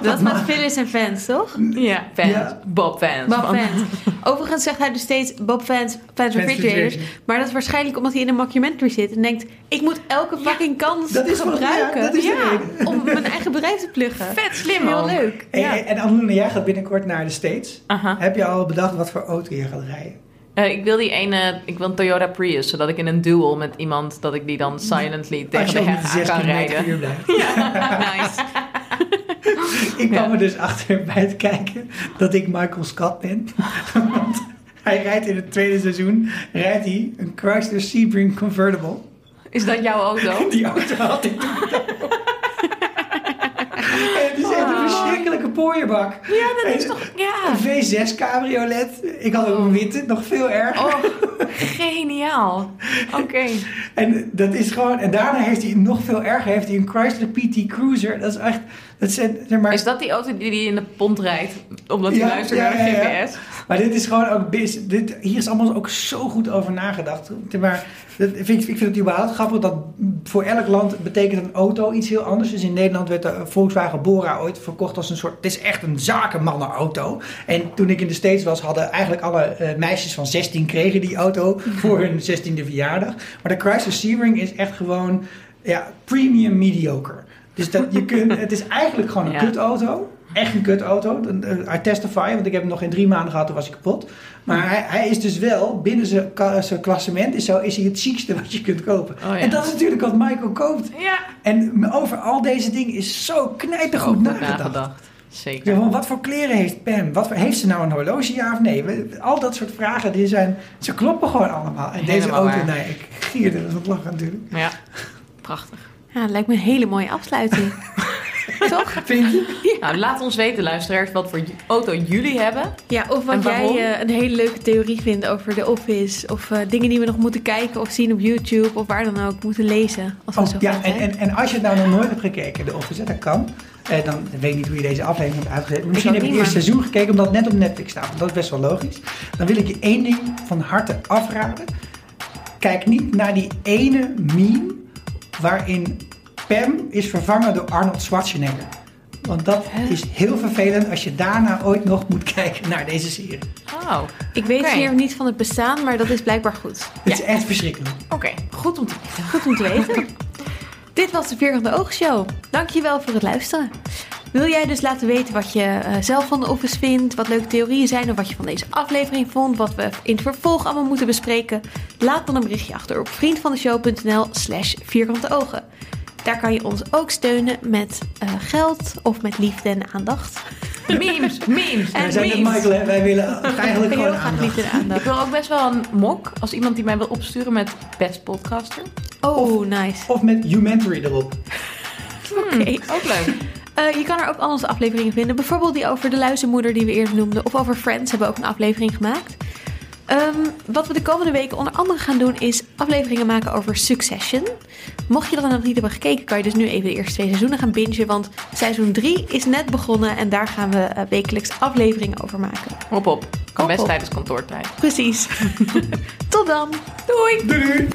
Dat is met Phyllis en Vance, toch? Ja, fans. Ja. Bob fans. Bob Vance. Overigens zegt hij dus steeds Bob Vance, Vance Refrigerators. Maar dat is waarschijnlijk omdat hij in een mockumentary zit en denkt... ik moet elke fucking kans Dat is gebruiken ja, dat is de reden. om mijn eigen bedrijf te pluggen. Vet slim, Heel leuk. En, Ja. en Anneloene, jij gaat binnenkort naar de States. Heb je al bedacht wat voor auto je gaat rijden? Eh, ik wil die ene, ik wil een Toyota Prius, zodat ik in een duel met iemand, dat ik die dan silently tegen de heg aan 6 kan rijden. blijft. Nice. Ik kwam Ja. er dus achter bij het kijken dat ik Michael Scott ben. Want hij rijdt in het tweede seizoen rijdt hij een Chrysler Sebring Convertible. Is dat jouw auto? Die auto had ik toen. En het is echt een verschrikkelijke pooierbak. Ja, dat is En toch, ja. Een V6 cabriolet. Ik had ook een witte, nog veel erger. Oh, geniaal. Oké. En dat is gewoon. En daarna heeft hij nog veel erger. Heeft hij een Chrysler PT Cruiser. Dat is echt. Dat zijn, zeg maar, Is dat die auto die in de pont rijdt, omdat hij Ja, luistert ja, naar de. GPS? Maar dit is gewoon ook. Dit, hier is allemaal ook zo goed over nagedacht. Maar dat vind, ik- ik vind het überhaupt grappig dat voor elk land betekent een auto iets heel anders. Dus in Nederland werd de Volkswagen Bora ooit verkocht als een soort. Het is echt een zakenmannenauto. En toen ik in de States was, hadden eigenlijk alle eh, meisjes van 16 kregen die auto voor hun 16e verjaardag. Maar de Chrysler Sebring is echt gewoon ja, premium mediocre. Dus dat, je kunt, het is eigenlijk gewoon een Ja. kutauto. Echt een kutauto. I testify, want ik heb hem nog geen drie maanden gehad, toen was hij kapot. Maar hij, hij is dus wel, binnen zijn, ka- zijn klassement, is, zo, is hij het ziekste wat je kunt kopen. Oh ja. En dat is natuurlijk wat Michael koopt. Ja. En over al deze dingen is zo knijtergoed Goed nagedacht. nagedacht. Ik Zeker. van, wat voor kleren heeft Pam? Wat voor, heeft ze nou een horloge, ja of nee? Al dat soort vragen, die zijn, ze kloppen gewoon allemaal. En deze auto, waar. nee, ik gierde van het lachen natuurlijk. Ja. Prachtig. Ja, het lijkt me een hele mooie afsluiting. Toch? Vind je? Nou, laat ons weten, luisteraars, wat voor auto jullie hebben. Ja, of wat jij eh, een hele leuke theorie vindt over de Office. Of eh, dingen die we nog moeten kijken of zien op YouTube. Of waar dan ook moeten lezen. Als we Oh, zo ja, en, en, en als je het nou nog nooit hebt gekeken, de Office, dat kan. Eh, dan weet ik niet hoe je deze aflevering hebt uitgezet. maar Misschien heb je het eerste seizoen gekeken omdat het net op Netflix staat. want Dat is best wel logisch. Dan wil ik je één ding van harte afraden. Kijk niet naar die ene meme waarin Pam is vervangen door Arnold Schwarzenegger. Want dat is heel vervelend als je daarna ooit nog moet kijken naar deze serie. Oh, Ik weet hier niet van het bestaan, maar dat is blijkbaar goed. Het is echt verschrikkelijk. oké. Goed om te weten. Goed om te weten. Dit was de Vierkante Oogshow. Dankjewel voor het luisteren. Wil jij dus laten weten wat je eh, zelf van de Office vindt, wat leuke theorieën zijn of wat je van deze aflevering vond, wat we in het vervolg allemaal moeten bespreken? Laat dan een berichtje achter op vriendvandeshow.nl slash vierkante ogen. Daar kan je ons ook steunen met eh, geld of met liefde en aandacht. Memes, memes. Wij en zijn net memes. Michael, hè? wij willen eigenlijk Heel gewoon graag aandacht. liefde en aandacht. Ik wil ook best wel een mok als iemand die mij wil opsturen met best podcaster. Oh, nice. Of met Humentary erop. Oké. Ook leuk. Eh, je kan er ook al onze afleveringen vinden. Bijvoorbeeld die over de luizenmoeder die we eerder noemden. Of over Friends hebben we ook een aflevering gemaakt. Ehm, wat we de komende weken onder andere gaan doen is afleveringen maken over Succession. Mocht je dat nog niet hebben gekeken, kan je dus nu even de eerste twee seizoenen gaan bingen. Want seizoen 3 is net begonnen en daar gaan we eh, wekelijks afleveringen over maken. Hop op. Kan best op. tijdens kantoortijd. Precies. Tot dan. Doei! doei.